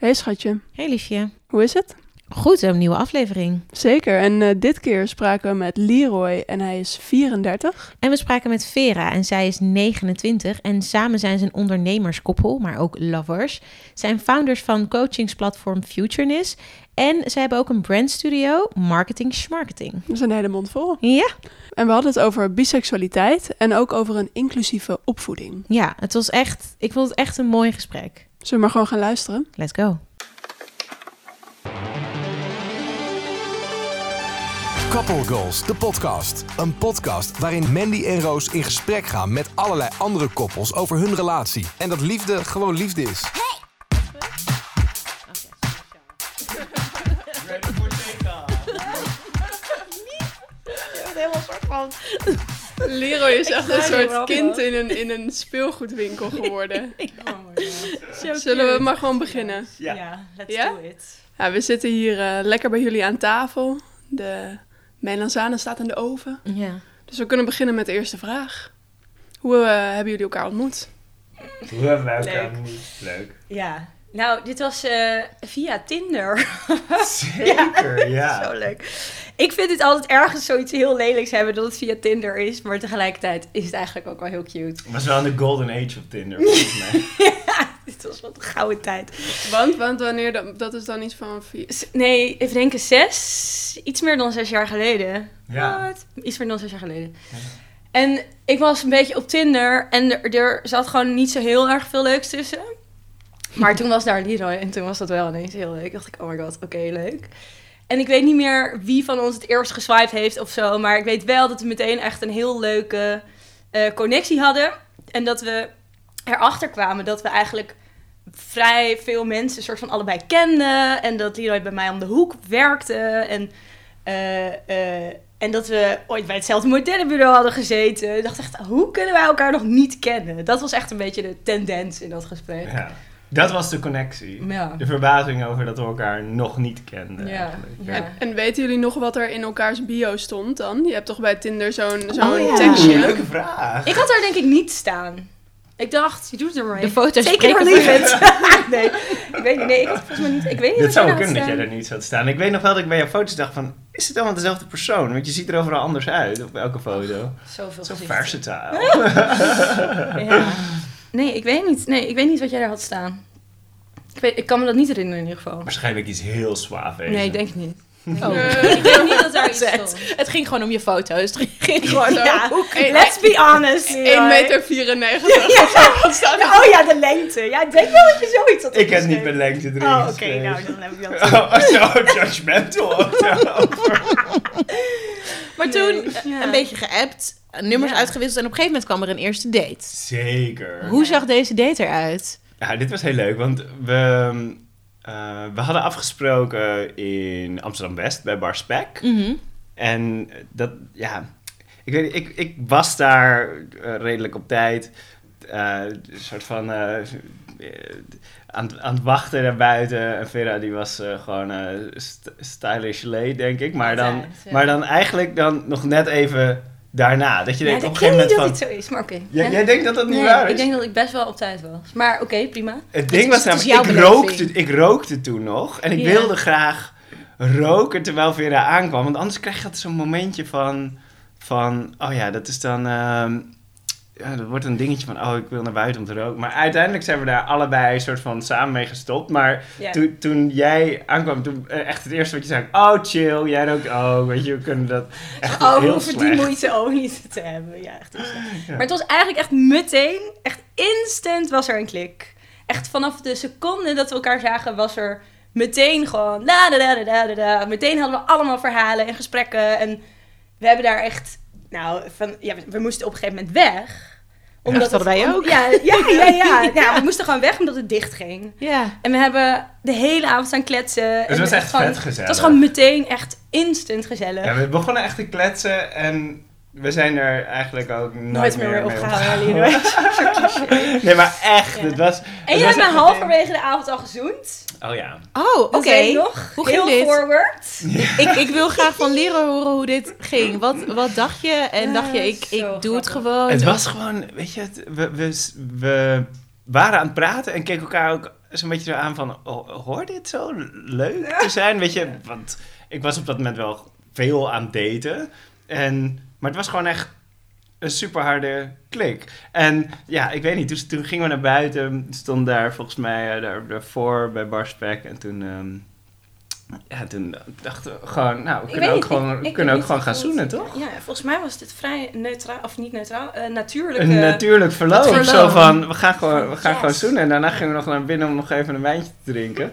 Hey schatje, Hey liefje. hoe is het? Goed, een nieuwe aflevering. Zeker, en eh, dit keer spraken we met Leroy en hij is 34. En we spraken met Vera en zij is 29 en samen zijn ze een ondernemerskoppel, maar ook lovers. Zijn founders van coachingsplatform Futureness en ze hebben ook een brandstudio, Marketing Schmarketing. Dat is een hele mond vol. Ja, En we hadden het over biseksualiteit en ook over een inclusieve opvoeding. ja, het was echt, ik vond het echt een mooi gesprek. Zullen we maar gewoon gaan luisteren? Let's go. Couple Goals, de podcast. Een podcast waarin Mandy en Roos in gesprek gaan met allerlei andere koppels over hun relatie. En dat liefde gewoon liefde is. Leroy is echt een soort kind in een, in een speelgoedwinkel geworden. Zullen we maar gewoon beginnen? Ja, let's Ja? do it. Ja, we zitten hier eh, lekker bij jullie aan tafel. De melanzane staat in de oven. Ja. Dus we kunnen beginnen met de eerste vraag. Hoe eh, hebben jullie elkaar ontmoet? Hoe hebben wij elkaar ontmoet? Leuk. Ja, nou, dit was eh, via Tinder. Zeker, ja. Zo leuk. Ik vind het altijd ergens zoiets heel lelijks hebben dat het via Tinder is. Maar tegelijkertijd is het eigenlijk ook wel heel cute. Was wel in de golden age op Tinder, volgens mij. Dit was wat een gouden tijd. Want, want wanneer, dat, dat is dan iets van... vier- Nee, even denken, zes, iets meer dan zes jaar geleden. Ja. Wat? Iets meer dan zes jaar geleden. Ja. En ik was een beetje op Tinder en er, er zat gewoon niet zo heel erg veel leuks tussen. Maar toen was daar Leroy en toen was dat wel ineens heel leuk. dacht ik, oh my god, oké, leuk. En ik weet niet meer wie van ons het eerst geswiped heeft of zo. Maar ik weet wel dat we meteen echt een heel leuke eh, connectie hadden. En dat we erachter kwamen dat we eigenlijk vrij veel mensen soort van allebei kenden. En dat Leroy bij mij om de hoek werkte. En, eh, eh, en dat we ooit bij hetzelfde modellenbureau hadden gezeten. Ik dacht echt, hoe kunnen wij elkaar nog niet kennen? Dat was echt een beetje de tendens in dat gesprek. ja. Dat was de connectie. Ja. De verbazing over dat we elkaar nog niet kenden. Ja. En, en weten jullie nog wat er in elkaars bio stond dan? Je hebt toch bij Tinder zo'n zo'n Oh, ja. Oeh, tekstje? leuke vraag. Ik had daar denk ik niet staan. Ik dacht, je doet het er maar De in. foto's Take it or leave it. nee, ik weet niet. Nee, ik had volgens mij niet. Ik weet niet Dit wat zou kunnen dat jij er niet zat staan. Ik weet nog wel dat ik bij jouw foto's dacht van... Is het allemaal dezelfde persoon? Want je ziet er overal anders uit op elke foto. Zoveel Zo versatile. Ja. Nee, ik weet niet. Nee, ik weet niet wat jij daar had staan. Ik, weet, ik kan me dat niet herinneren in ieder geval. Waarschijnlijk iets heel suave. Nee, ik denk het niet. Oh. Ik denk niet dat daar iets Het, het ging gewoon om je foto's. Het ging gewoon Ja, om... let's be honest. 1 Leroy. meter 94 of zo. Wat staat er? Oh ja, de lengte. Ja, ik denk wel dat je zoiets had Ik heb niet mijn lengte erin Oh, oké. nou, dan heb ik dat. Oh, zo judgmental. Maar toen Nee. eh, Ja. een beetje geappt, nummers Ja. uitgewisseld en op een gegeven moment kwam er een eerste date. Zeker. Hoe zag deze date eruit? Ja, dit was heel leuk, want we, eh, we hadden afgesproken in Amsterdam-West bij Bar Spek. Mhm. En dat, ja, ik weet ik, ik was daar eh, redelijk op tijd. eh, een soort van aan, aan het wachten naar buiten. En Vera die was gewoon st- stylish late, denk ik. Maar dan, maar dan eigenlijk dan nog net even daarna. Dat je denkt ik op een gegeven niet moment dat van... het zo is, maar oké. Jij, denkt dat dat niet Nee, waar is? ik denk dat ik best wel op tijd was. Maar oké, prima. Het ding is- was namelijk, ik rookte, ik rookte toen nog. En ik Ja. wilde graag roken terwijl Vera aankwam. Want anders krijg je altijd zo'n momentje van, van... Oh ja, dat is dan... ehm, ja, dat wordt een dingetje van... Oh, ik wil naar buiten om te roken. Maar uiteindelijk zijn we daar allebei een soort van samen mee gestopt. Maar Ja. toen, toen jij aankwam, toen eh, echt het eerste wat je zei... Oh, chill. Jij rookt ook. Weet je, we kunnen dat echt Oh, heel hoeven die slecht. moeite ook niet te hebben. Ja, echt slecht. Maar het was eigenlijk echt meteen, echt instant was er een klik. Echt vanaf de seconde dat we elkaar zagen was er meteen gewoon da da da da da da. Meteen hadden we allemaal verhalen en gesprekken. En we hebben daar echt, nou, van, ja, we moesten op een gegeven moment weg. Dat hadden wij ook. Ja, ja, ja, ja. ja, we moesten gewoon weg omdat het dicht ging. Ja. En we hebben de hele avond staan kletsen. Het En was echt gewoon- vet gezellig. Het was gewoon meteen echt instant gezellig. Ja, we begonnen echt te kletsen en we zijn er eigenlijk ook nooit, Nooit meer meer. Leroy. Nee, maar echt, Ja. het was... En het je was hebt me halverwege de avond al gezoend. Oh ja. Oh, oké. Dat weet ik nog. Hoe ging Heel dit? forward. Ik, ik wil graag van leren horen hoe dit ging. Wat, wat dacht je? En dacht je, ik, ik doe het gewoon? Het was gewoon, weet je, we, we, we waren aan het praten en keken elkaar ook zo'n beetje zo aan van, oh, hoort dit zo leuk te zijn? Weet je, want ik was op dat moment wel veel aan het daten. En, maar het was gewoon echt een super harde klik. En ja, ik weet niet, toen, toen gingen we naar buiten, stond daar volgens mij uh, daar, daarvoor bij Barspek. En toen, um, ja, toen dachten we gewoon, nou, we kunnen ook gewoon, ik, ik kunnen ook gewoon gaan zoenen, toch? Ja, volgens mij was dit vrij neutraal, of niet neutraal, uh, natuurlijk. Een natuurlijk verloop. verloop. Zo van, we gaan gewoon, we gaan yes. gewoon zoenen. En daarna gingen we nog naar binnen om nog even een wijntje te drinken.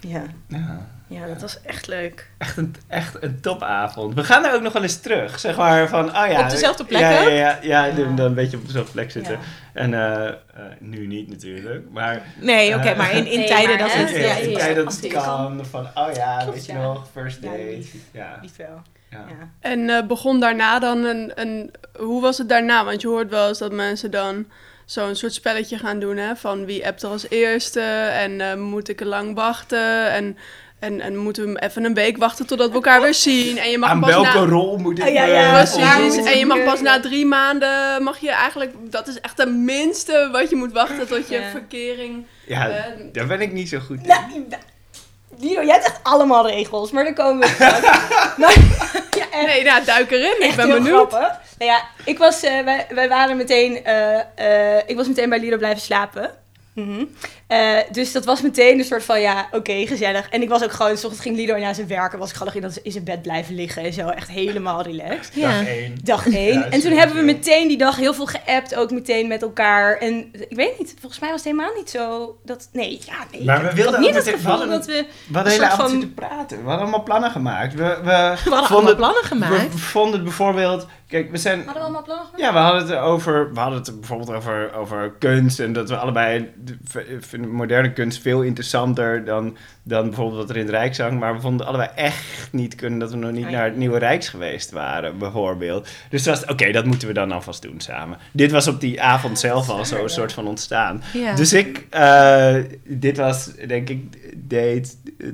Ja. ja. Ja, dat was echt leuk. Echt een, echt een topavond. We gaan er ook nog wel eens terug. Zeg maar van, oh ja. Op dezelfde plek ja, ja, ja, ja, ja, dan een beetje op dezelfde plek zitten. En uh, uh, nu niet natuurlijk, maar... Nee, oké, okay, maar in, in nee, tijden dat het... Ja, in tijden dat het kan. Van, oh ja, Klopt, weet je nog, first date. ja, wel. Ja. En uh, begon daarna dan een, een... Hoe was het daarna? Want je hoort wel eens dat mensen dan zo'n soort spelletje gaan doen, hè? Van wie appt er als eerste en uh, moet ik er lang wachten en... En, en moeten we even een week wachten totdat we elkaar weer zien. En je mag Aan pas welke na... rol moet ik... Ah, ja, ja, precies. En je mag pas na drie maanden... Mag je eigenlijk... Dat is echt het minste wat je moet wachten tot je Ja. verkering... Ja, eh, daar ben ik niet zo goed in. Nou, jij hebt echt allemaal regels, maar daar komen we maar, ja, Nee, nou, duik erin. Ik ben benieuwd. grappig. Nou ja, ik was, eh, wij, wij waren meteen, eh, eh, ik was meteen bij Lino blijven slapen. Mhm. Eh, dus dat was meteen een soort van, ja, oké, gezellig. En ik was ook gewoon, s ochtends ging Lido naar zijn werken, was ik gewoon nog in, in zijn bed blijven liggen en zo. Echt helemaal relaxed. Ja. Dag één. Dag één. Ja, en toen hebben we meteen die dag heel veel geappt, ook meteen met elkaar. En ik weet niet, volgens mij was het helemaal niet zo dat... Nee, ja, nee. Maar we wilden niet het gevoel hadden dat we... We hadden de hele avond van- zitten praten. We hadden allemaal plannen gemaakt. We, we, We hadden allemaal vonden, plannen gemaakt. we vonden het bijvoorbeeld... Kijk, we zijn... Hadden we allemaal plannen gemaakt? Ja, we hadden het over, we hadden het bijvoorbeeld over, over kunst en dat we allebei vinden moderne kunst veel interessanter dan, dan bijvoorbeeld wat er in het Rijk zang. Maar we vonden allebei echt niet kunnen dat we nog niet ja. naar het Nieuwe Rijks geweest waren, bijvoorbeeld. Dus dat was, oké, dat moeten we dan alvast doen samen. Dit was op die avond zelf al zo een soort van ontstaan. Ja. Dus ik, eh, dit was denk ik date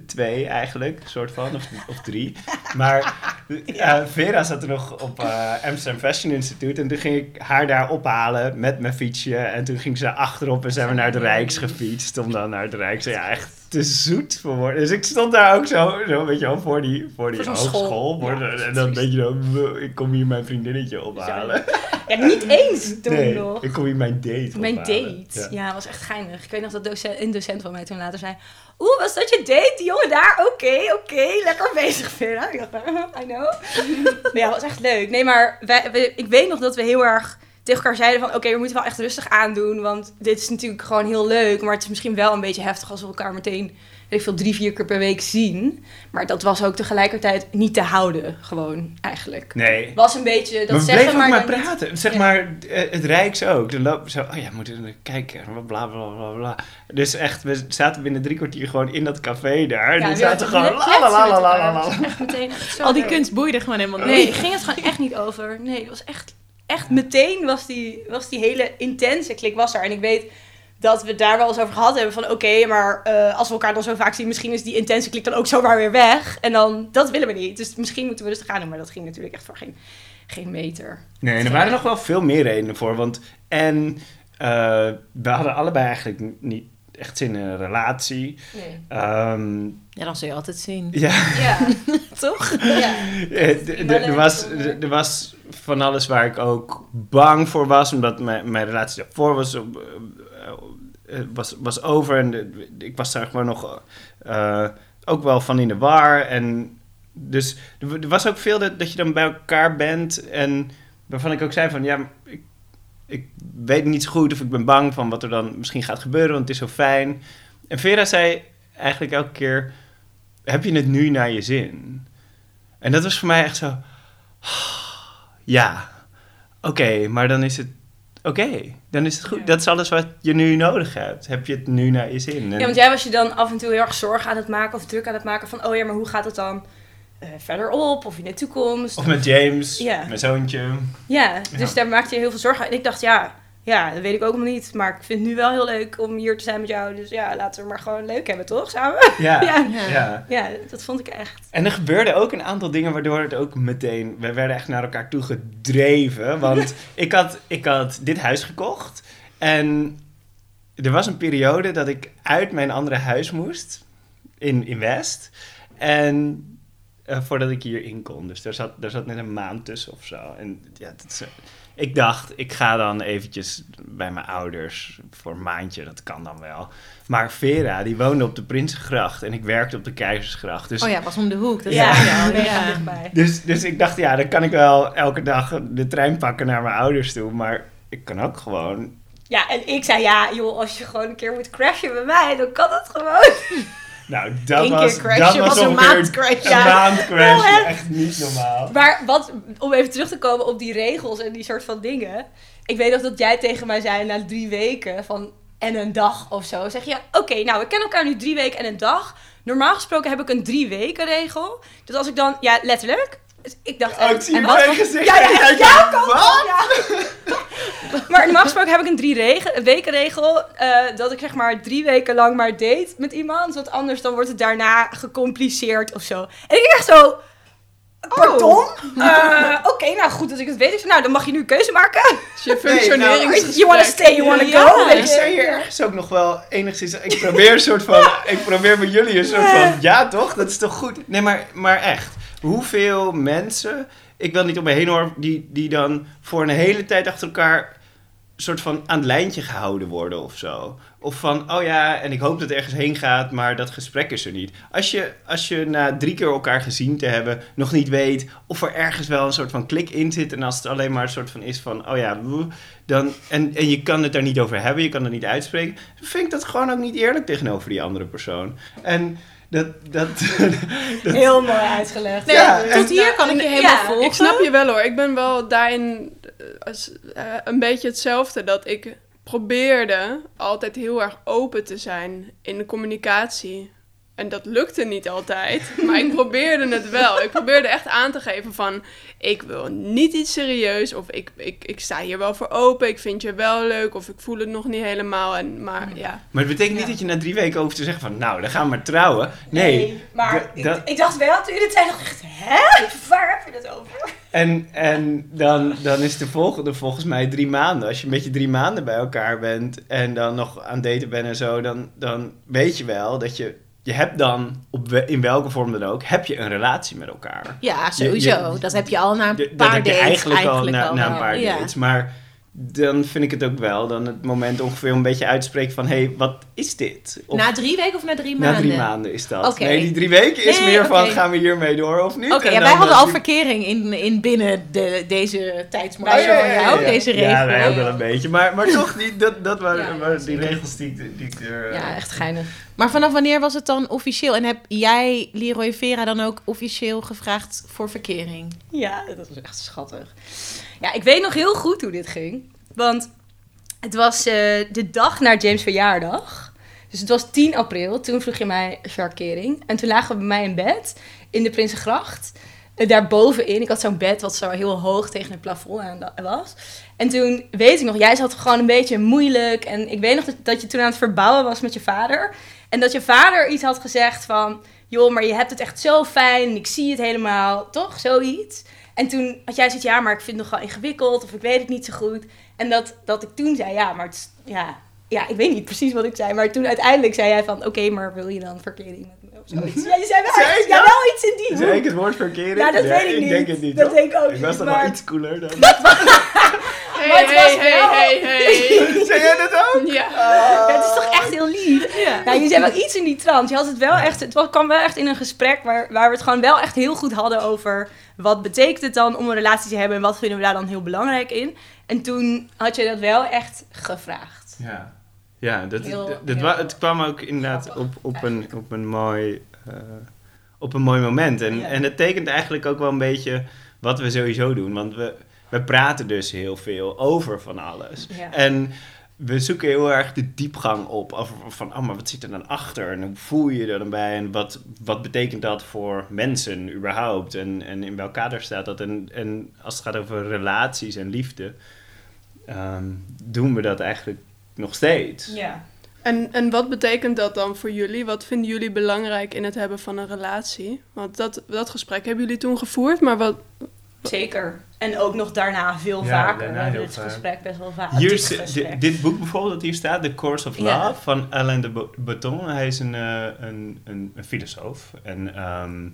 2 eigenlijk, soort van, of, of drie. Maar eh, Vera zat er nog op eh, Amsterdam Fashion Institute en toen ging ik haar daar ophalen met mijn fietsje. En toen ging ze achterop en zijn we naar het Rijks gefietst om dan naar het Rijks. Ja, echt te zoet voor woorden. Dus ik stond daar ook zo, zo weet je wel, voor die, voor die Voor hogeschool. voor de- en dan denk je zo, ik kom hier mijn vriendinnetje ophalen. Ja, niet eens toen Nee, nog. ik kom hier mijn date Mijn ophalen. date. Ja. Was echt geinig. Ik weet nog dat docent, een docent van mij toen later zei... Oeh, was dat je date? Die jongen daar? Oké, oké. lekker bezig, Vera. Ik dacht, I know. nee, ja, was echt leuk. Nee, maar wij, ik weet nog dat we heel erg tegen elkaar zeiden van... Oké, we moeten wel echt rustig aandoen. Want dit is natuurlijk gewoon heel leuk. Maar het is misschien wel een beetje heftig als we elkaar meteen... Weet ik veel, drie, vier keer per week zien. Maar dat was ook tegelijkertijd niet te houden, gewoon, eigenlijk. Nee. Was een beetje, dat maar we zeggen maar... maar niet- praten. Zeg Ja. maar, eh, het Rijks ook. Dan lopen zo, oh ja, we moeten kijken, bla bla bla bla. Dus echt, we zaten binnen drie kwartier gewoon in dat café daar. En Ja, we we zaten gewoon la Al die kunst boeide gewoon helemaal niet. Nee, ging het gewoon echt niet over. Nee, het was echt, echt meteen was die, was die hele intense klik was er. En ik weet dat we daar wel eens over gehad hebben van oké, maar eh, als we elkaar dan zo vaak zien, misschien is die intense klik dan ook zomaar weer weg. En dan, dat willen we niet. Dus misschien moeten we rustig gaan doen, maar dat ging natuurlijk echt voor geen, geen meter. Nee, en er waren nog wel veel meer redenen voor. Want en eh, we hadden allebei eigenlijk niet echt zin in een relatie. Nee. Ehm, Ja, dan zul je altijd zien. ja, Ja, Toch? ja. Eh, er, was, er was van alles waar ik ook bang voor was, omdat mijn, mijn relatie daarvoor was, eh, eh, was, was over. En de- ik was daar gewoon nog eh, ook wel van in de war. En dus er, er was ook veel dat, dat je dan bij elkaar bent en waarvan ik ook zei van ja, ik, ik weet niet zo goed of ik ben bang van wat er dan misschien gaat gebeuren, want het is zo fijn. En Vera zei eigenlijk elke keer, heb je het nu naar je zin? En dat was voor mij echt zo. Ja, oké, maar dan is het. Oké, dan is het goed. Ja. Dat is alles wat je nu nodig hebt. Heb je het nu naar je zin? En- Ja, want jij was je dan af en toe heel erg zorgen aan het maken of druk aan het maken van, oh ja, maar hoe gaat het dan eh, verderop of in de toekomst? Of met James, Ja. mijn zoontje. Ja, dus Ja. daar maakte je heel veel zorgen. En ik dacht, ja, ja, dat weet ik ook nog niet. Maar ik vind het nu wel heel leuk om hier te zijn met jou. Dus ja, laten we maar gewoon leuk hebben, toch? Samen? Ja, Ja. ja. Ja. Ja, dat vond ik echt. En er gebeurden ook een aantal dingen waardoor het ook meteen... We werden echt naar elkaar toe gedreven. Want ik had, ik had dit huis gekocht. En er was een periode dat ik uit mijn andere huis moest in, in West. En eh, voordat ik hierin kon. Dus daar zat, daar zat net een maand tussen of zo. En ja, dat is, eh, ik dacht, ik ga dan eventjes bij mijn ouders voor een maandje. Dat kan dan wel. Maar Vera, die woonde op de Prinsengracht en ik werkte op de Keizersgracht. Dus Oh ja, was om de hoek. Dat Ja, zei je al. ja, dus, dus ik dacht, ja, dan kan ik wel elke dag de trein pakken naar mijn ouders toe. Maar ik kan ook gewoon. Ja, en ik zei, ja, joh, als je gewoon een keer moet crashen bij mij, dan kan dat gewoon. Nou, dat Eén was, dat was was een ongeveer maand crashen. Een Ja. maand crash, echt niet normaal. Maar wat, om even terug te komen op die regels en die soort van dingen. Ik weet nog dat jij tegen mij zei na drie weken van en een dag of zo. Zeg je, oké, nou, we kennen elkaar nu drie weken en een dag. Normaal gesproken heb ik een drie weken regel. Dus als ik dan, ja, letterlijk. Dus ik dacht, Oh, en- ik zie en wat- gezicht. Ja? Ja. Maar normaal gesproken heb ik een drie regen, een wekenregel. eh, dat ik zeg maar drie weken lang maar date met iemand. Want anders dan wordt het daarna gecompliceerd of zo. En ik echt zo... Pardon? Eh, Oké, nou goed dat ik het weet. Ik nou, dan mag je nu een keuze maken. Dus je functioneringsgesprek. You wanna stay, you wanna Ja. go. Ik Weet je. zei hier ergens ook nog wel enigszins... Ik probeer een soort van... Ik probeer met jullie een soort van... Ja, toch? Dat is toch goed? Nee, maar, maar echt. Hoeveel mensen... Ik wil niet om me heen hoor... Die, die dan voor een hele tijd achter elkaar... soort van aan het lijntje gehouden worden of zo. Of van, oh ja, en ik hoop dat het ergens heen gaat, maar dat gesprek is er niet. Als je, als je na drie keer elkaar gezien te hebben nog niet weet of er ergens wel een soort van klik in zit. En als het alleen maar een soort van is van, oh ja, dan, en, en je kan het daar niet over hebben, je kan het niet uitspreken. Dan vind ik dat gewoon ook niet eerlijk tegenover die andere persoon. En dat, dat, dat Heel mooi uitgelegd. Nee, Ja, tot hier kan ik je helemaal ja, volgen. Ik snap je wel hoor. Ik ben wel daarin eh, als, eh, een beetje hetzelfde. Dat ik probeerde altijd heel erg open te zijn in de communicatie. En dat lukte niet altijd. Maar ik probeerde het wel. Ik probeerde echt aan te geven van... Ik wil niet iets serieus. Of ik, ik, ik sta hier wel voor open. Ik vind je wel leuk. Of ik voel het nog niet helemaal. En, maar ja. maar het betekent niet Ja. dat je na drie weken over te zeggen van, nou, dan gaan we maar trouwen. Nee. maar ik, dat- ik dacht wel, toen je dit zei, dacht ik echt, hè? Waar heb je het over? En, en dan, dan is de volgende volgens mij drie maanden. Als je een beetje drie maanden bij elkaar bent en dan nog aan het daten bent en zo, dan, dan weet je wel dat je, je hebt dan, op we- in welke vorm dan ook, heb je een relatie met elkaar. Ja, sowieso. Je- dat heb je al na een paar dat heb je dates eigenlijk, al na, al na een paar dates. Maar dan vind ik het ook wel dan het moment ongeveer om een beetje uit te spreken van, hé, hey, wat is dit? Of, Na drie weken of na drie na maanden? drie maanden is dat. Oké. Nee, die drie weken is Nee, meer van, gaan we hiermee door of niet? Oké, ja, wij hadden al die- verkering in, in binnen de, deze tijdsmarge Oh, ja, ja, van ja, jou, ja. deze regel. Ja, wij ook wel een beetje. Maar, maar toch, die, dat, dat waren, Ja, ja, waren die regels die, ik- die ik er... eh, Ja, echt geinig. Maar vanaf wanneer was het dan officieel? En heb jij, Leroy Vera, dan ook officieel gevraagd voor verkering? Ja, dat was echt schattig. Ja, ik weet nog heel goed hoe dit ging. Want het was eh, de dag na James' verjaardag. Dus het was 10 april. Toen vroeg je mij verkering. En toen lagen we bij mij in bed in de Prinsengracht. Eh, Daarbovenin. Ik had zo'n bed wat zo heel hoog tegen het plafond aan was. En toen weet ik nog, jij zat gewoon een beetje moeilijk. En ik weet nog dat, dat je toen aan het verbouwen was met je vader. En dat je vader iets had gezegd van... joh, maar je hebt het echt zo fijn ik zie het helemaal. Toch? Zoiets. En toen had jij zoiets, ja, maar ik vind het nog wel ingewikkeld of ik weet het niet zo goed. En dat, dat ik toen zei, ja, maar het ja, ja, ik weet niet precies wat ik zei. Maar toen uiteindelijk zei jij van, oké, maar wil je dan verkering met me of zoiets? Ja, je zei wel, Zei ja, dat? wel iets in die Zei ik hoek. het woord verkering? Ja, dat weet ik ik niet. denk het niet. Dat denk ik ook Ik was toch maar- wel iets cooler dan... Hey, Maar het hey, was hey, wel- hey, hey. Zei jij dat ook? Ja. Ja, het is toch echt heel lief. Ja. Nou, je zei wel iets in die trant. Je had het wel echt, het was- kwam wel echt in een gesprek waar, waar we het gewoon wel echt heel goed hadden over wat betekent het dan om een relatie te hebben en wat vinden we daar dan heel belangrijk in. En toen had je dat wel echt gevraagd. Ja, ja dat, Heel- dat, dat heel wa- het kwam ook inderdaad grappig, op, op, een, op, een mooi, eh, op een mooi moment. En, Ja. en het tekent eigenlijk ook wel een beetje wat we sowieso doen. Want we, we praten dus heel veel over van alles. Ja. En we zoeken heel erg de diepgang op. Over van, oh, maar wat zit er dan achter? En hoe voel je je er dan bij? En wat, wat betekent dat voor mensen überhaupt? En, en in welk kader staat dat? En, en als het gaat over relaties en liefde, ehm, doen we dat eigenlijk nog steeds. Ja. En, en wat betekent dat dan voor jullie? Wat vinden jullie belangrijk in het hebben van een relatie? Want dat, dat gesprek hebben jullie toen gevoerd, maar wat... Zeker. En ook nog daarna veel Ja, vaker. daarna We hebben heel dit vaak. gesprek best wel vaak. Hier dit dit boek bijvoorbeeld dat hier staat, The Course of Love, Ja. van Alain de Bo- Botton. Hij is een, eh, een, een, een filosoof. En ehm, eh,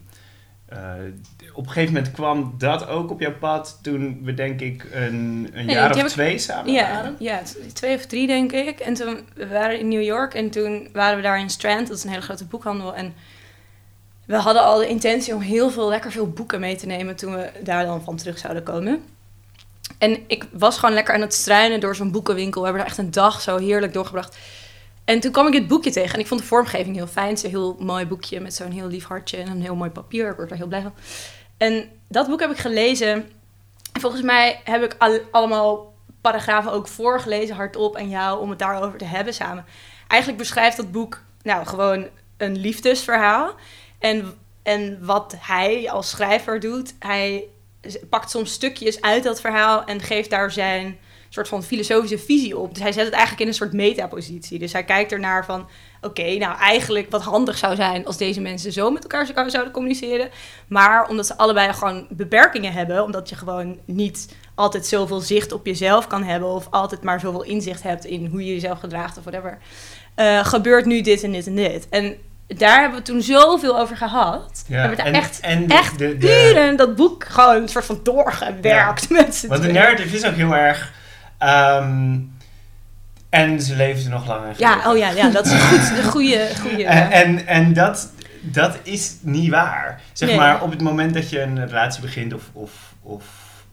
op een gegeven moment kwam dat ook op jouw pad toen we denk ik een, een Nee, jaar of ik- twee samen Ja, waren. ja, twee of drie denk ik. En toen we waren in New York en toen waren we daar in Strand, dat is een hele grote boekhandel. En we hadden al de intentie om heel veel, lekker veel boeken mee te nemen toen we daar dan van terug zouden komen. En ik was gewoon lekker aan het struinen door zo'n boekenwinkel. We hebben daar echt een dag zo heerlijk doorgebracht. En toen kwam ik dit boekje tegen en ik vond de vormgeving heel fijn. Het is een heel mooi boekje met zo'n heel lief hartje en een heel mooi papier. Ik word er heel blij van. En dat boek heb ik gelezen. En volgens mij heb ik al, allemaal paragrafen ook voorgelezen hardop aan jou om het daarover te hebben samen. Eigenlijk beschrijft dat boek nou gewoon een liefdesverhaal. En, en wat hij als schrijver doet, hij pakt soms stukjes uit dat verhaal en geeft daar zijn soort van filosofische visie op. Dus hij zet het eigenlijk in een soort metapositie. Dus hij kijkt ernaar van, oké, nou eigenlijk wat handig zou zijn als deze mensen zo met elkaar zou- zouden communiceren. Maar omdat ze allebei gewoon beperkingen hebben, omdat je gewoon niet altijd zoveel zicht op jezelf kan hebben of altijd maar zoveel inzicht hebt in hoe je jezelf gedraagt of whatever, eh, gebeurt nu dit en dit en dit. En daar hebben we toen zoveel over gehad. Ja, We hebben daar en- echt, en de- echt de- de- uren dat boek gewoon een soort van doorgewerkt met z'n Want de narrative is ook heel erg... ehm, en ze leven nog langer. Ja, oh ja, ja, dat is goed, een goede, goede. En, en, en dat, dat is niet waar. Zeg Nee. maar, op het moment dat je een relatie begint of, of, of,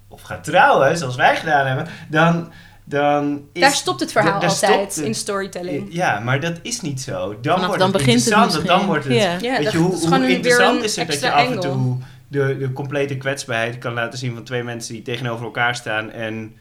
of gaat trouwen, zoals wij gedaan hebben, dan, dan is... daar stopt het verhaal daar altijd het. in storytelling. Ja, maar dat is niet zo. Dan Vanaf wordt dan het begint het interessant, dan misschien. wordt het... Ja. Ja, Weet je, hoe, is hoe gewoon een- weer interessant een is het dat je af en toe de, de complete kwetsbaarheid kan laten zien van twee mensen die tegenover elkaar staan en,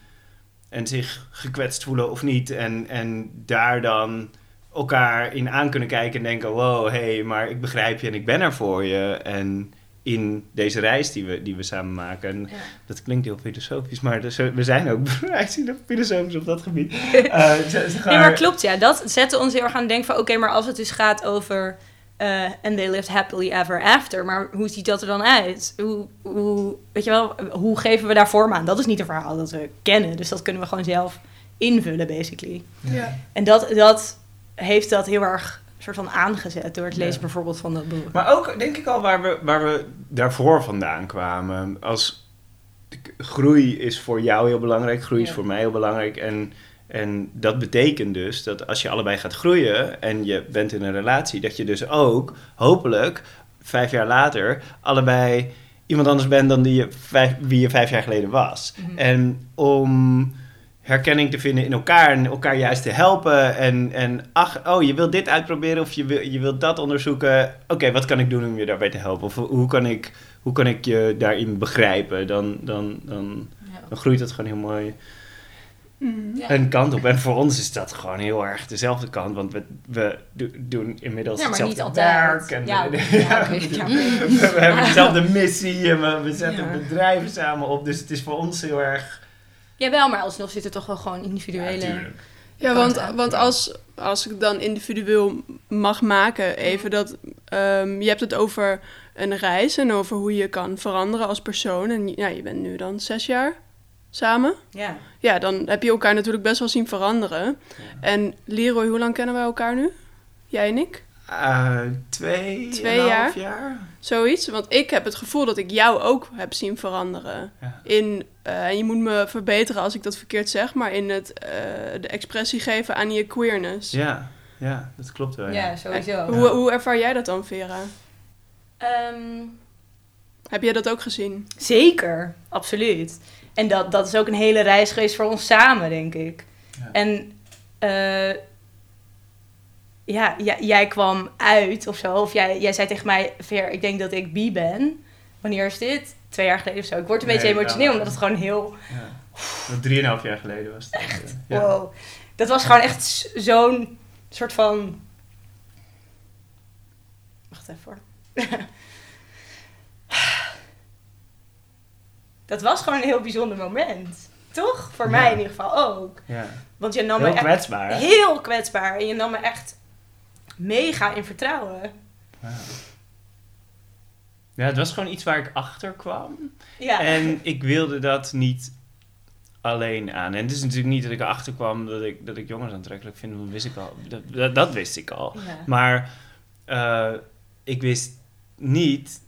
en zich gekwetst voelen of niet. En, en daar dan elkaar in aan kunnen kijken en denken, wow, hé, hey, maar ik begrijp je en ik ben er voor je. En in deze reis die we, die we samen maken. En Ja. dat klinkt heel filosofisch, maar dus, we zijn ook filosofisch op dat gebied. Eh, Nee, maar klopt, ja. Dat zette ons heel erg aan het denken van... oké, maar als het dus gaat over... eh and they lived happily ever after. Maar hoe ziet dat er dan uit? Hoe, hoe, weet je wel, hoe geven we daar vorm aan? Dat is niet een verhaal dat we kennen. Dus dat kunnen we gewoon zelf invullen, basically. Ja. En dat, dat heeft dat heel erg soort van aangezet... door het Ja. lezen bijvoorbeeld van dat boek. Maar ook, denk ik al, waar we, waar we daarvoor vandaan kwamen. Als groei is voor jou heel belangrijk, groei is voor mij heel belangrijk. En, en dat betekent dus dat als je allebei gaat groeien en je bent in een relatie, dat je dus ook, hopelijk, vijf jaar later, allebei iemand anders bent dan die je vijf, wie je vijf jaar geleden was. Mhm. En om herkenning te vinden in elkaar en elkaar juist te helpen. En, en ach, oh, je wilt dit uitproberen of je, wil, je wilt dat onderzoeken. Oké, wat kan ik doen om je daarbij te helpen? Of hoe kan ik, hoe kan ik je daarin begrijpen? Dan, dan, dan, dan groeit dat gewoon heel mooi Mhm. Ja. een kant op. En voor ons is dat gewoon heel erg dezelfde kant. Want we, we do- doen inmiddels Ja, maar hetzelfde niet altijd. werk. En Ja, we, ja, we, we hebben dezelfde missie en we, we zetten Ja. bedrijven samen op. Dus het is voor ons heel erg... Jawel, maar alsnog zit er toch wel gewoon individuele... Ja, want, want als, als ik dan individueel mag maken, even dat ehm, je hebt het over een reis en over hoe je kan veranderen als persoon. En ja, je bent nu dan zes jaar samen. ja. Ja, dan heb je elkaar natuurlijk best wel zien veranderen. En Leroy, hoe lang kennen wij elkaar nu? Jij en ik? Eh, twee, Twee en een jaar? half jaar. Zoiets. Want ik heb het gevoel dat ik jou ook heb zien veranderen. Ja. In, eh, en je moet me verbeteren als ik dat verkeerd zeg, maar in het eh, de expressie geven aan je queerness. Ja, ja, dat klopt wel. Ja. Ja, sowieso. Hoe, hoe ervaar jij dat dan, Vera? Ehm, Heb jij dat ook gezien? Zeker, absoluut. En dat, dat is ook een hele reis geweest voor ons samen, denk ik. Ja. En eh, ja, jij, kwam uit of zo. Of jij, jij zei tegen mij, Ver, ik denk dat ik bi ben. Wanneer is dit? Twee jaar geleden of zo. Ik word een Nee, beetje emotioneel, ja. omdat het gewoon heel... Ja. Drieënhalf jaar geleden was het. Echt? Ja. Wow. Dat was gewoon echt zo'n soort van... Wacht even hoor. dat was gewoon een heel bijzonder moment. Toch? Voor Ja. mij in ieder geval ook. Ja. Want je nam Heel me echt kwetsbaar. heel kwetsbaar. En je nam me echt mega in vertrouwen. Ja. Ja, het was gewoon iets waar ik achter kwam. Ja. En ik wilde dat niet alleen aan. En het is natuurlijk niet dat ik erachter kwam dat ik, dat ik jongens aantrekkelijk vind, dat wist ik al. Dat, dat, dat wist ik al. Ja. Maar eh, ik wist niet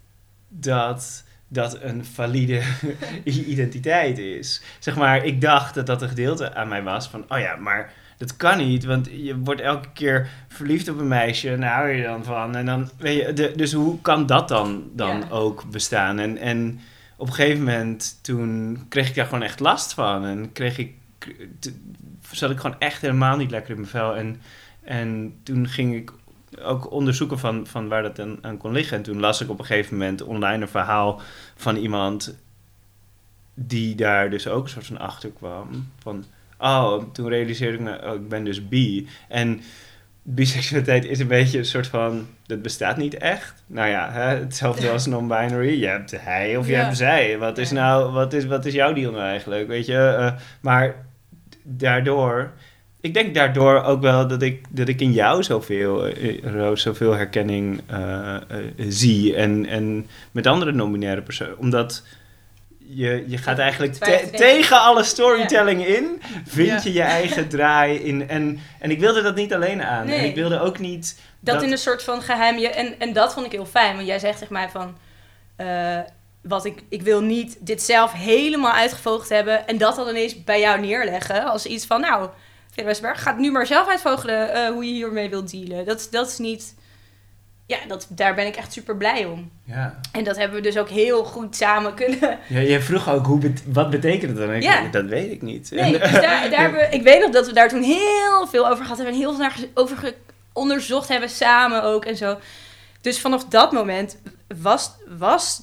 dat dat een valide identiteit is. Zeg maar, ik dacht dat dat een gedeelte aan mij was van, oh ja, maar dat kan niet, want je wordt elke keer verliefd op een meisje en daar hou je dan van. En dan, weet je, de, dus hoe kan dat dan, dan Ja. ook bestaan? En, en op een gegeven moment, toen kreeg ik daar gewoon echt last van. En kreeg ik, zat ik gewoon echt helemaal niet lekker in mijn vel. En, en toen ging ik ook onderzoeken van, van waar dat aan, aan kon liggen. En toen las ik op een gegeven moment online een verhaal van iemand die daar dus ook een soort van achter kwam. Van, oh, toen realiseerde ik me, oh, ik ben dus bi. En biseksualiteit is een beetje een soort van, dat bestaat niet echt. Nou ja, hè, hetzelfde als non-binary. Je hebt hij of je Ja. hebt zij. Wat is nou, wat is, wat is jouw deal nou eigenlijk, weet je? Eh, maar daardoor, ik denk daardoor ook wel dat ik, dat ik in jou zoveel, eh, Roos, zoveel herkenning eh, eh, zie. En, en met andere non-binaire personen. Omdat je, je gaat eigenlijk te- tegen alle storytelling in. Vind Ja. je je eigen draai in. En, en ik wilde dat niet alleen aan. En ik wilde ook niet... dat, in een soort van geheim. je- En, en dat vond ik heel fijn. Want jij zegt tegen mij van. eh, wat ik, ik wil niet dit zelf helemaal uitgevogeld hebben. En dat dan ineens bij jou neerleggen. Als iets van. Nou, Vera Westberg, gaat nu maar zelf uitvogelen eh, hoe je hiermee wilt dealen. Dat, dat is niet. Ja, dat, daar ben ik echt super blij om. Ja. En dat hebben we dus ook heel goed samen kunnen. Ja, jij vroeg ook, hoe bet- wat betekent het dan? Ik Ja. Dat weet ik niet. Nee, dus daar, daar hebben we, ik weet nog dat we daar toen heel veel over gehad hebben. En heel veel over onderzocht hebben samen ook en zo. Dus vanaf dat moment was, was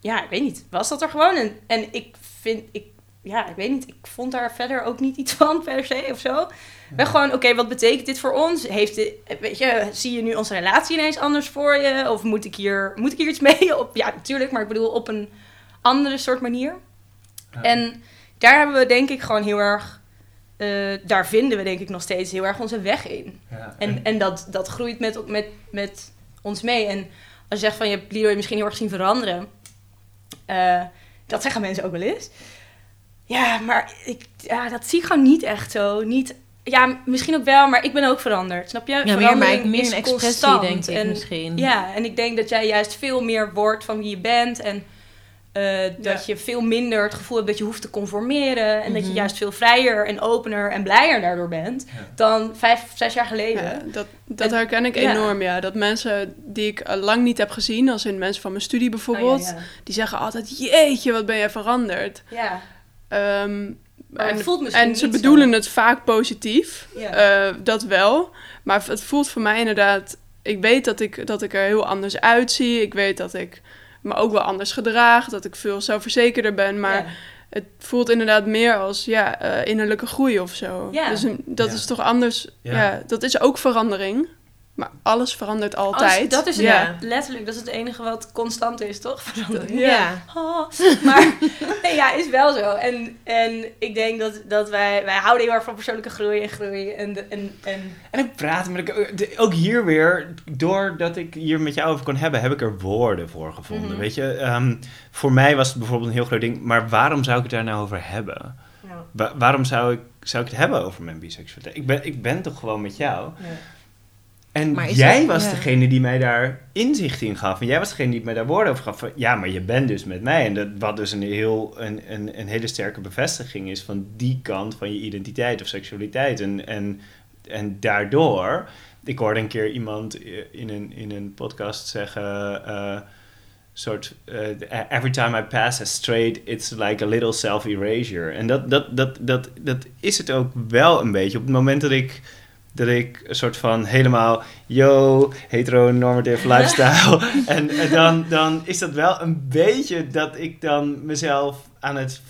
ja, ik weet niet, was dat er gewoon. En, en ik vind, ik, ja, ik weet niet, ik vond daar verder ook niet iets van per se of zo. Ik ben gewoon, oké, wat betekent dit voor ons? Heeft dit, weet je, zie je nu onze relatie ineens anders voor je? Of moet ik hier, moet ik hier iets mee? Op, ja, natuurlijk, maar ik bedoel op een andere soort manier. Ja. En daar hebben we denk ik gewoon heel erg, eh, daar vinden we denk ik nog steeds heel erg onze weg in. Ja, En, en dat, dat groeit met, met, met ons mee. En als je zegt van je hebt Leroy misschien heel erg zien veranderen. eh, dat zeggen mensen ook wel eens. Ja, maar ik, ja, dat zie ik gewoon niet echt zo. Niet, ja, misschien ook wel, maar ik ben ook veranderd. Snap je? Ja, meer, maar, meer een expressie, constant. denk ik En- misschien. Ja, en ik denk dat jij juist veel meer wordt van wie je bent. En eh, dat je veel minder het gevoel hebt dat je hoeft te conformeren. En dat je Mhm. juist veel vrijer en opener en blijer daardoor bent. Ja. Dan vijf, zes jaar geleden. Ja, dat, dat En- herken ik enorm, ja. Dat mensen die ik al lang niet heb gezien, als in mensen van mijn studie bijvoorbeeld, Oh, ja, die zeggen altijd, jeetje, wat ben jij veranderd. ja. Ehm, Maar en, voelt misschien en ze niet zo. bedoelen het vaak positief, Ja. eh, dat wel. Maar het voelt voor mij inderdaad, ik weet dat ik, dat ik er heel anders uitzie. Ik weet dat ik me ook wel anders gedraag, dat ik veel zelfverzekerder ben. Maar Ja. het voelt inderdaad meer als ja, eh, innerlijke groei of zo. Ja. Dus een- dat Ja. is toch anders. Ja. Ja. dat is ook verandering. Maar alles verandert altijd. Als- dat is het, ja. letterlijk, dat is het enige wat constant is, toch? Verandering. Ja. Oh, maar nee, ja, is wel zo. En, en ik denk dat, dat wij, wij houden heel erg van persoonlijke groei en groei. En, en, en En ik praat met ook hier weer, doordat ik hier met jou over kon hebben, heb ik er woorden voor gevonden. Mhm. Weet je, Ehm, voor mij was het bijvoorbeeld een heel groot ding, maar waarom zou ik het daar nou over hebben? ja, Wa- waarom zou ik, zou ik het hebben over mijn biseksualiteit? Ik ben, ik ben toch gewoon met jou? ja. En jij dat- was ja. degene die mij daar inzicht in gaf. En jij was degene die mij daar woorden over gaf. Van, ja, maar je bent dus met mij. En dat, wat dus een, heel, een, een, een hele sterke bevestiging is van die kant van je identiteit of seksualiteit. En, en, en daardoor, ik hoorde een keer iemand in een, in een podcast zeggen. eh, soort, eh, every time I pass a straight, it's like a little self-erasure. En dat, dat, dat, dat, dat is het ook wel een beetje. Op het moment dat ik dat ik een soort van helemaal, yo, heteronormative lifestyle. en en dan, dan is dat wel een beetje dat ik dan mezelf aan het,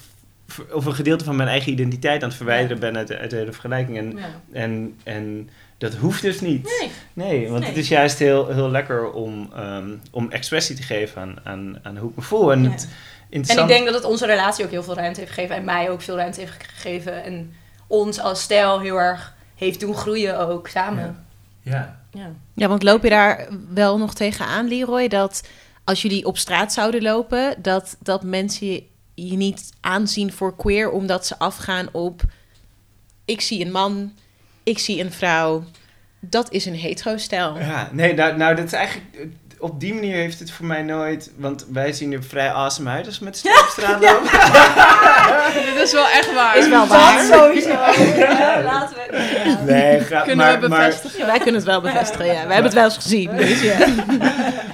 of een gedeelte van mijn eigen identiteit aan het verwijderen ben uit, de- uit de hele vergelijking. En, Ja. en, en dat hoeft dus niet. Nee, Nee, want Nee. het is juist heel, heel lekker om, ehm, om expressie te geven aan, aan, aan hoe ik me voel. En Ja. het En ik denk dat het onze relatie ook heel veel ruimte heeft gegeven. En mij ook veel ruimte heeft gegeven. En ons als stijl heel erg heeft doen groeien ook samen. Ja. Ja. Ja, want loop je daar wel nog tegenaan, Leroy, dat als jullie op straat zouden lopen, dat, dat mensen je, je niet aanzien voor queer, omdat ze afgaan op ik zie een man, ik zie een vrouw. Dat is een hetero-stijl. Ja, nee, nou, nou, dat is eigenlijk... Op die manier heeft het voor mij nooit... Want wij zien er vrij awesome uit als we met de stad op straat lopen. Dit is wel echt waar. Is wel Dat waar. sowieso. Ja, laten we... Nee, ga, Kunnen maar, we maar, bevestigen. Wij kunnen het wel bevestigen, ja. We hebben het wel eens gezien. Dus ja.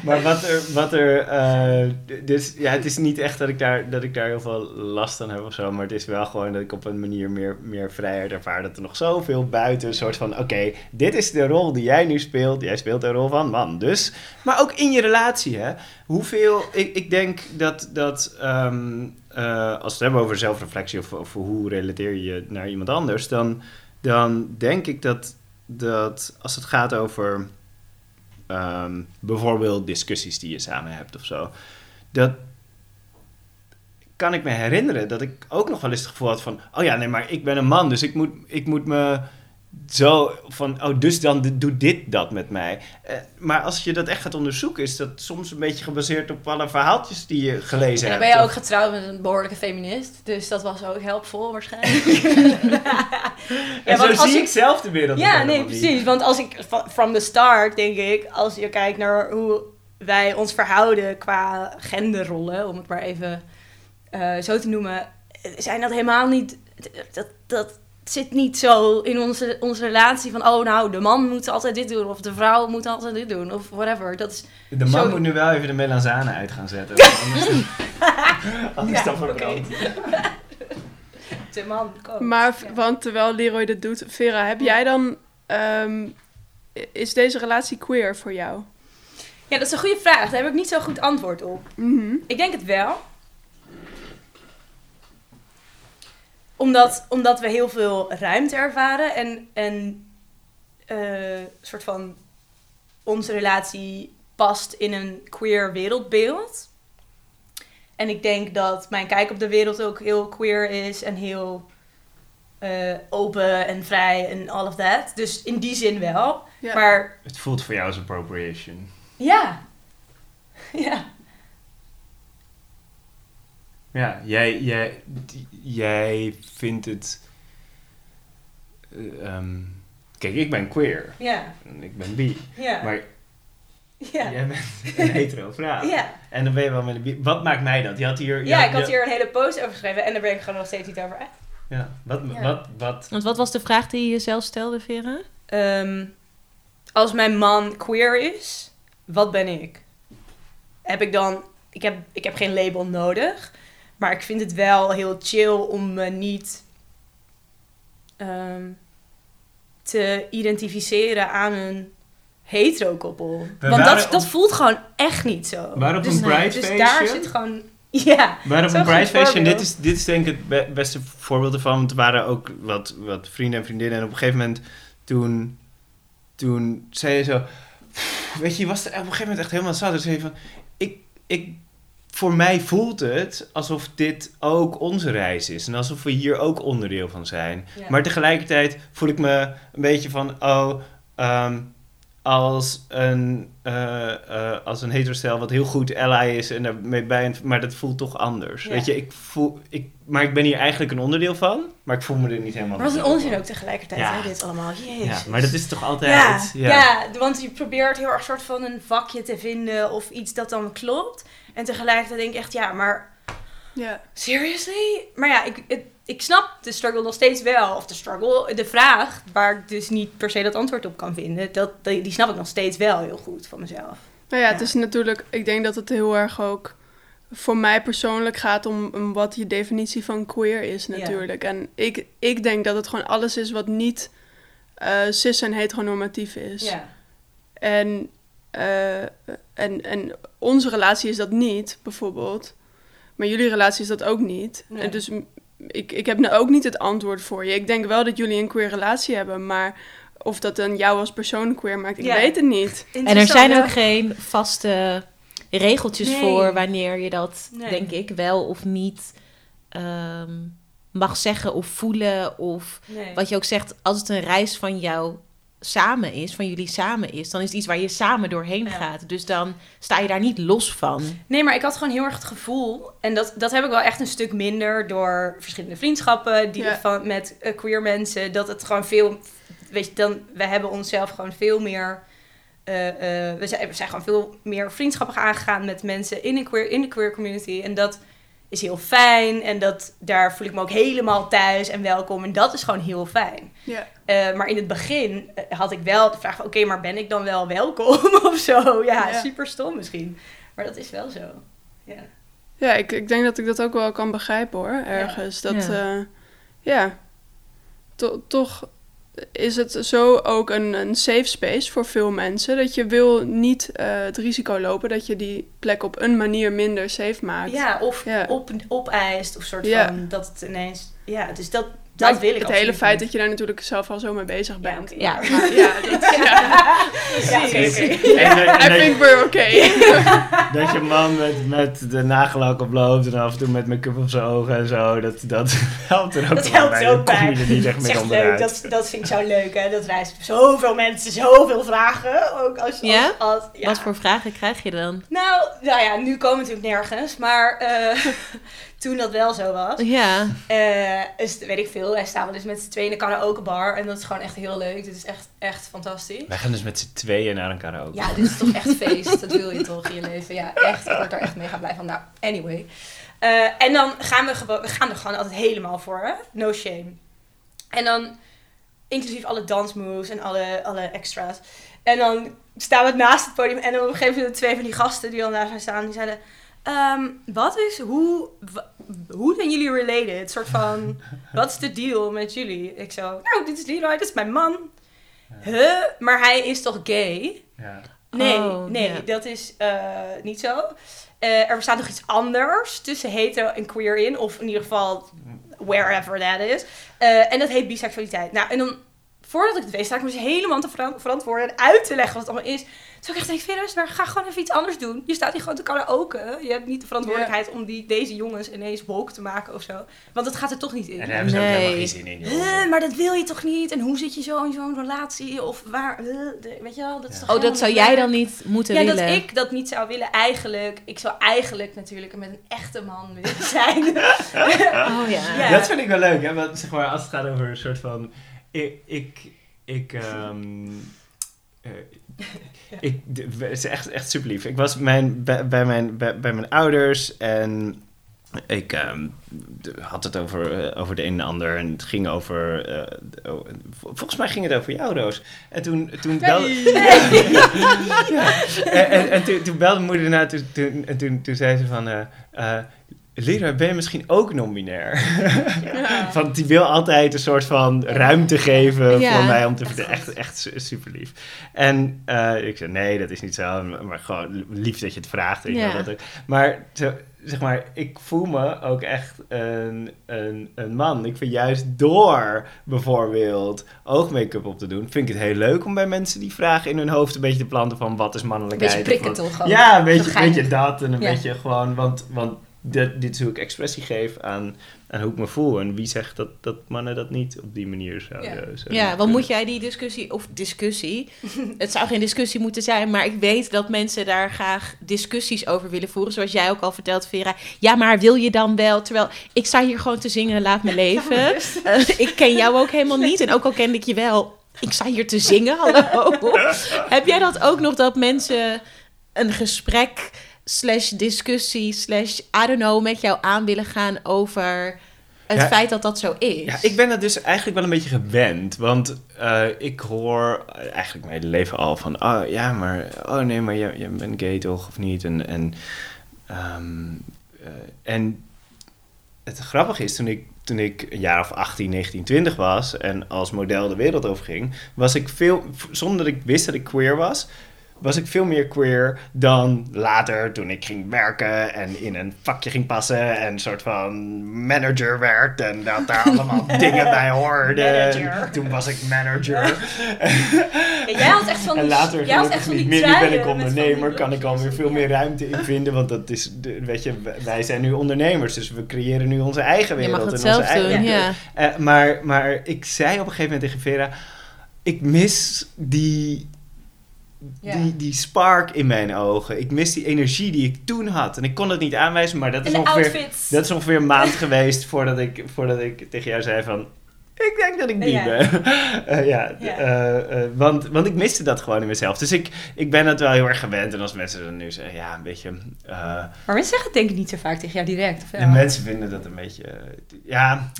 maar wat er... Wat er eh, dus, ja, het is niet echt dat ik, daar, dat ik daar heel veel last aan heb of zo. Maar het is wel gewoon dat ik op een manier meer, meer vrijheid ervaar. Dat er nog zoveel buiten een soort van... Oké, dit is de rol die jij nu speelt. Jij speelt de rol van man. Dus... Maar ook in je relatie, hè. Hoeveel... Ik, ik denk dat... dat ehm, eh, als we het hebben over zelfreflectie of, of hoe relateer je je naar iemand anders... Dan, dan denk ik dat, dat als het gaat over... ehm, bijvoorbeeld discussies die je samen hebt of zo... Dat kan ik me herinneren dat ik ook nog wel eens het gevoel had van... Oh ja, nee, maar ik ben een man, dus ik moet, ik moet me zo van... Oh, dus dan doet dit dat met mij. Eh, maar als je dat echt gaat onderzoeken... is dat soms een beetje gebaseerd op alle verhaaltjes die je gelezen En dan hebt. ben je ook Of- getrouwd met een behoorlijke feminist. Dus dat was ook helpvol waarschijnlijk. En want zo als zie ik- zelf de wereld Ja, nee, niet. precies. Want als ik from the start denk ik, als je kijkt naar hoe wij ons verhouden qua genderrollen, om het maar even eh, zo te noemen, zijn dat helemaal niet. Dat, dat zit niet zo in onze, onze relatie van, oh nou, de man moet altijd dit doen, of de vrouw moet altijd dit doen, of whatever. Dat is, De man Zo- moet nu wel even de melanzane uit gaan zetten. Anders, anders Ja, dan verbrand. de man. Maar, Ja. want terwijl Leroy dat doet, Vera, heb jij dan... ehm, is deze relatie queer voor jou? Ja, dat is een goede vraag. Daar heb ik niet zo goed antwoord op. Mhm. Ik denk het wel. Omdat, omdat we heel veel ruimte ervaren en, en eh, soort van onze relatie past in een queer wereldbeeld. En ik denk dat mijn kijk op de wereld ook heel queer is en heel eh, open en vrij en all of that. Dus in die zin wel. Ja. Maar Het voelt voor jou als appropriation. ja. Ja. Ja, jij, jij, jij vindt het... eh, ehm, kijk, ik ben queer. Ja. En ik ben bi. Ja. Maar ja. jij bent een hetero vrouw. Ja. En dan ben je wel met een bi. Wat maakt mij dat? Je had hier... Ja, ik had hier een hele post over geschreven en daar ben ik gewoon nog steeds niet over uit. Ja, wat, Ja. wat, wat... Want wat was de vraag die je jezelf stelde, Vera? Ehm, als mijn man queer is, wat ben ik? Heb ik dan... Ik heb, ik heb geen label nodig, maar ik vind het wel heel chill om me niet ehm, te identificeren aan een hetero-koppel. We Want dat, op- dat voelt gewoon echt niet zo. op dus, een dus daar zit gewoon... Ja, Maar op een prijsfeestje, en dit is, dit is denk ik het be- beste voorbeeld ervan. Want er waren ook wat, wat vrienden en vriendinnen. En op een gegeven moment, toen, toen zei je zo... Weet je, je was er op een gegeven moment echt helemaal zat. Dus zei je van, ik, ik, voor mij voelt het alsof dit ook onze reis is. En alsof we hier ook onderdeel van zijn. Ja. Maar tegelijkertijd voel ik me een beetje van, oh, ehm, als een, eh als een heterostel wat heel goed ally is en daarmee bij, maar dat voelt toch anders. Ja. Weet je, ik voel, ik, maar ik ben hier eigenlijk een onderdeel van, maar ik voel me er niet helemaal. Maar wat een onzin ook tegelijkertijd, Ja. hè, dit allemaal. Jezus. Ja, maar dat is toch altijd. Ja, Ja, ja. want je probeert heel erg soort van een vakje te vinden of iets dat dan klopt. En tegelijkertijd denk ik echt, ja, maar Ja. seriously? Maar ja, ik, het- ik snap de struggle nog steeds wel. Of de struggle, de vraag, waar ik dus niet per se dat antwoord op kan vinden. Dat, die snap ik nog steeds wel heel goed van mezelf. Nou ja, het is natuurlijk, ik denk dat het heel erg ook voor mij persoonlijk gaat om, om wat je definitie van queer is Ja. natuurlijk. En ik, ik denk dat het gewoon alles is wat niet eh, cis en heteronormatief is. Ja. En, eh, en, en onze relatie is dat niet, bijvoorbeeld. Maar jullie relatie is dat ook niet. Nee. En dus ik, ik heb nou ook niet het antwoord voor je. Ik denk wel dat jullie een queer relatie hebben, maar of dat dan jou als persoon queer maakt, ik Ja. weet het niet. En er zijn ook geen vaste regeltjes Nee. voor wanneer je dat, Nee. denk ik, wel of niet ehm, mag zeggen of voelen. Of Nee. wat je ook zegt, als het een reis van jou samen is, van jullie samen is, dan is het iets waar je samen doorheen Ja. gaat. Dus dan sta je daar niet los van. Nee, maar ik had gewoon heel erg het gevoel, en dat, dat heb ik wel echt een stuk minder door verschillende vriendschappen die Ja. van, met eh, queer mensen, dat het gewoon veel, weet je, dan, we hebben onszelf gewoon veel meer, eh, eh, we, zijn, we zijn gewoon veel meer vriendschappen aangegaan met mensen in, een queer, in de queer community. En dat is heel fijn en dat, daar voel ik me ook helemaal thuis en welkom. En dat is gewoon heel fijn. Ja. Eh, maar in het begin eh, had ik wel de vraag van... oké, maar ben ik dan wel welkom of zo? Ja, Ja. super stom misschien. Maar dat is wel zo. Ja. Ja, ik, ik denk dat ik dat ook wel kan begrijpen hoor, ergens. Dat, Ja. to- toch is het zo ook een, een safe space voor veel mensen. Dat je wil niet eh, het risico lopen dat je die plek op een manier minder safe maakt. ja, of Ja. Op, opeist of soort Ja. van... dat het ineens... Ja, dus dat, Maar dat wil ik Het hele feit dat je daar natuurlijk zelf al zo mee bezig bent. Ja. Ja, dat, ja. Eh, en I dat- think we're okay. Dat je man met, met de nagellak oploopt en af en toe met make-up op zijn ogen en zo, dat, dat helpt er ook Dat wel helpt bij. ook bij. je niet echt Dat is meer echt onderuit. leuk. Dat, dat vind ik zo leuk, hè. Dat rijst zoveel mensen, zoveel vragen. Ook als, als, Ja? als- ja. Wat voor vragen krijg je dan? Nou, nou ja, nu komen we natuurlijk nergens. Maar eh, toen dat wel zo was... Ja, Eh, is, het- weet ik veel, wij staan wel eens met z'n tweeën in een karaokebar. En dat is gewoon echt heel leuk. Dit is echt, echt fantastisch. Wij gaan dus met z'n tweeën naar een karaoke. Ja, dit is toch echt feest. Dat wil je toch in je leven. Ja, echt. Ik word er echt mega blij van. Nou, anyway. Eh, en dan gaan we, gewoon, we gaan er gewoon altijd helemaal voor. Hè? No shame. En dan inclusief alle dansmoves en alle, alle extra's. En dan staan we naast het podium. En dan op een gegeven moment twee van die gasten die dan daar zijn staan. Die zeiden... ehm, wat is, hoe, hoe zijn jullie related? Het soort van, wat is de deal met jullie? Ik zo, nou, dit is Leroy, dit is mijn man. Huh? Maar hij is toch gay? Ja. Nee, Oh, nee, dat is eh, niet zo. Eh, er bestaat nog iets anders tussen hetero en queer in. Of in ieder geval wherever that is. Eh, en dat heet biseksualiteit. Nou, en dan, voordat ik het weet, sta ik me dus helemaal te veran- verantwoorden en uit te leggen wat het allemaal is. Zou ik echt denk, Vera, maar ga gewoon even iets anders doen. Je staat hier gewoon te karaoke. Je hebt niet de verantwoordelijkheid om die, deze jongens ineens woke te maken of zo. Want dat gaat er toch niet in. En daar hebben ze ook Nee. helemaal geen zin in. joh. Eh, maar dat wil je toch niet? En hoe zit je zo in zo'n relatie? Of waar, eh, de- weet je wel? Dat is toch oh, dat zou jij dan niet moeten Ja, willen? dat ik dat niet zou willen eigenlijk. Ik zou eigenlijk natuurlijk met een echte man willen zijn. Oh ja. Ja. Dat vind ik wel leuk, hè? Want, zeg maar, als het gaat over een soort van... Ik... ik, ik ehm, eh, ik, het is echt, echt super lief. Ik was mijn, bij, bij, mijn, bij, bij mijn ouders en ik ehm, had het over, eh, over de een en de ander. En het ging over... eh, oh, vol- volgens mij ging het over jou, Roos. En toen, toen belde... Ja. En, en, en toen, toen belde moeder naar, toen, toen, en toen, toen zei ze van... Leroy, ben je misschien ook non-binair? Ja. Want die wil altijd een soort van ruimte geven Ja. voor mij om te vertellen. Echt, echt su- super lief. En eh, ik zei, nee, dat is niet zo. Maar gewoon lief dat je het vraagt. weet Ja. wel, dat. Maar zeg maar, ik voel me ook echt een, een, een man. Ik vind juist door bijvoorbeeld oogmake-up op te doen, vind ik het heel leuk om bij mensen die vragen in hun hoofd een beetje te planten van wat is Een mannelijkheid. beetje of prikken toch ja, een beetje, een beetje dat en een beetje gewoon, want, want dit, dit is hoe ik expressie geef aan, aan hoe ik me voel. En wie zegt dat, dat mannen dat niet op die manier zouden Ja. zouden Ja, want kunnen. moet jij die discussie, of discussie, het zou geen discussie moeten zijn, maar ik weet dat mensen daar graag discussies over willen voeren. Zoals jij ook al vertelt, Vera. Ja, maar wil je dan wel? Terwijl ik sta hier gewoon te zingen, laat me leven. Eh, ik ken jou ook helemaal niet en ook al kende ik je wel. Ik sta hier te zingen, hallo. Heb jij dat ook nog, dat mensen een gesprek slash discussie slash, I don't know, met jou aan willen gaan over het Ja. feit dat dat zo is? Ja, ik ben dat dus eigenlijk wel een beetje gewend. Want eh, ik hoor eigenlijk mijn hele leven al van... Oh ja, maar... Oh nee, maar je, je bent gay toch? Of niet? En, en, ehm, eh, en het grappige is, toen ik, toen ik een jaar of 18, 19, 20 was... en als model de wereld over ging... was ik veel... Zonder dat ik wist dat ik queer was... was ik veel meer queer dan later toen ik ging werken en in een vakje ging passen en een soort van manager werd en dat daar allemaal dingen bij hoorden. Toen was ik manager. Ja, jij had echt van en die, later jij had echt van niet die meer. Nu ben ik ondernemer, kan ik alweer en- veel meer ruimte in vinden, want dat is, de, weet je, wij zijn nu ondernemers, dus we creëren nu onze eigen Je wereld. mag het en onze doen, eigen- ja. eh, maar, maar ik zei op een gegeven moment tegen Vera... ik mis die, Ja. die, die spark in mijn ogen. Ik mis die energie die ik toen had. En ik kon het niet aanwijzen, maar dat is ongeveer... outfits. Dat is ongeveer een maand geweest voordat ik, voordat ik tegen jou zei van... Ik denk dat ik die Ja. ben. Eh, ja, Ja. eh, eh, want, want ik miste dat gewoon in mezelf. Dus ik, ik ben het wel heel erg gewend. En als mensen dan nu zeggen, ja, een beetje... eh, Maar mensen zeggen het denk ik niet zo vaak tegen jou direct. Of en mensen vinden dat een beetje... ja,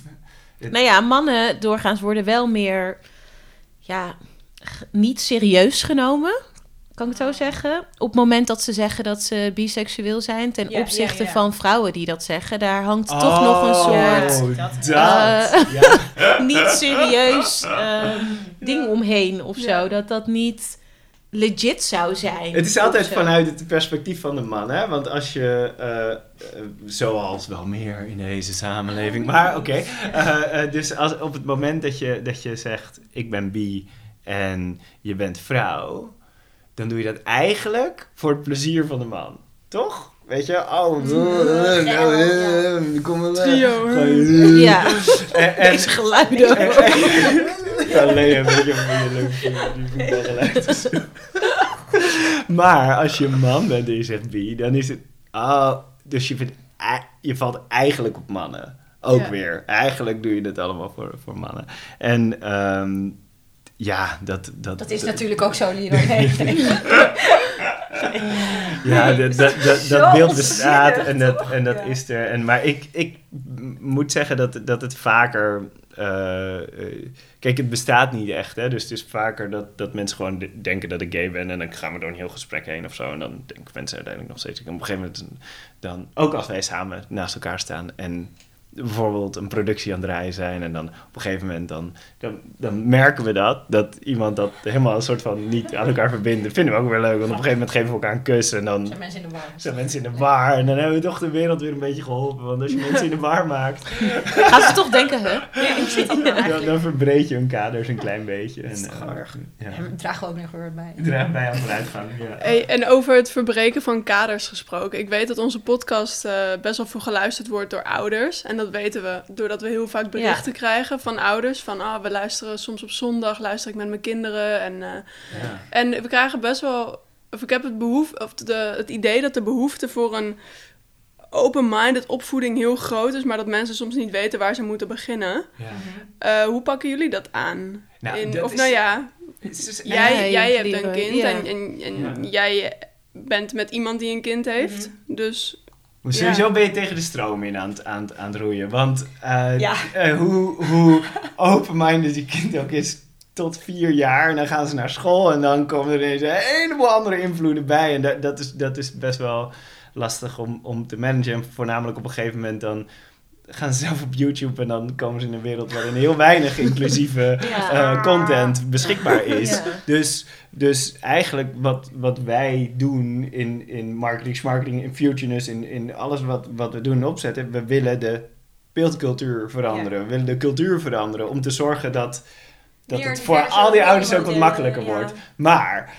Nou ja, mannen doorgaans worden wel meer ja, niet serieus genomen. Kan ik het zo zeggen? Op het moment dat ze zeggen dat ze biseksueel zijn, ten Ja, opzichte ja, ja. van vrouwen die dat zeggen, daar hangt toch nog een Oh, soort ja. niet serieus ehm, ding omheen of zo. Ja. Dat dat niet legit zou zijn. Het is altijd zo. vanuit het perspectief van de man, hè? Want als je, eh, eh, zoals wel meer in deze samenleving, maar oké. dus als, op het moment dat je, dat je zegt, ik ben bi en je bent vrouw, dan doe je dat eigenlijk voor het plezier van de man. Toch? Weet je? Oh, Ja, nou, ja. eh, kom maar. Trio, hè? Ja, deze geluiden. en- en- ja, alleen een beetje een voetbalgeluid. Maar als je een man bent en je zegt bi, dan is het... Oh, dus je, vindt, ei- je valt eigenlijk op mannen. Ook Ja. weer. Eigenlijk doe je dat allemaal voor, voor mannen. En ehm, ja, dat... Dat, Dat is natuurlijk ook zo. Nee, nee. Ja, dat, dat, dat, beeld bestaat en dat, en dat Ja. is er. En, maar ik, ik moet zeggen dat, dat het vaker... eh, eh, kijk, het bestaat niet echt, hè. Dus het is vaker dat, dat mensen gewoon de- denken dat ik gay ben... en dan gaan we door een heel gesprek heen of zo... en dan denken mensen uiteindelijk nog steeds... Op een gegeven moment, dan, ook als wij samen naast elkaar staan... en bijvoorbeeld een productie aan het draaien zijn... en dan op een gegeven moment dan, dan, dan merken we dat... dat iemand dat helemaal een soort van niet aan elkaar verbindt. Dat vinden we ook weer leuk, want op een gegeven moment geven we elkaar een kus... en dan Zijn mensen in de war. zijn mensen in de war. En dan hebben we toch de wereld weer een beetje geholpen. Want als je mensen in de war maakt, Gaan ze toch denken, hè? Ja, dan, dan verbreed je hun kaders een klein beetje. En, is toch eh, erg. ja. En dragen we ook nog weer bij. Draag bij aan vooruitgang. Ja. Hey, en over het verbreken van kaders gesproken. Ik weet dat onze podcast eh, best wel veel geluisterd wordt door ouders. En dat weten we doordat we heel vaak berichten krijgen van ouders. Van, ah, we luisteren soms op zondag, luister ik met mijn kinderen. En, eh, Ja. en we krijgen best wel... Of ik heb het, behoef, of de, het idee dat de behoefte voor een open-minded opvoeding heel groot is... maar dat mensen soms niet weten waar ze moeten beginnen. Ja. Eh, hoe pakken jullie dat aan? Nou, In- dat of is- nou ja, is jij, Ja, jij hebt een kind ja. en, en, en Ja. jij bent met iemand die een kind heeft. Dus Maar Sowieso ben je tegen de stroom in aan het, aan het, aan het roeien. Want eh, Ja. eh, hoe, hoe open-minded je kind ook is tot vier jaar. En dan gaan ze naar school en dan komen er ineens een heleboel andere invloeden bij. En dat, dat, is, dat is best wel lastig om, om te managen. En voornamelijk op een gegeven moment dan gaan ze zelf op YouTube en dan komen ze in een wereld waarin heel weinig inclusieve Ja. eh, content beschikbaar is. Ja. Dus, dus eigenlijk wat, wat wij doen in, in marketing, marketing, in futureness, in, in alles wat, wat we doen en opzetten, we willen de beeldcultuur veranderen. We willen de cultuur veranderen om te zorgen dat, dat het voor al die ouders ook wat makkelijker ja. wordt. Maar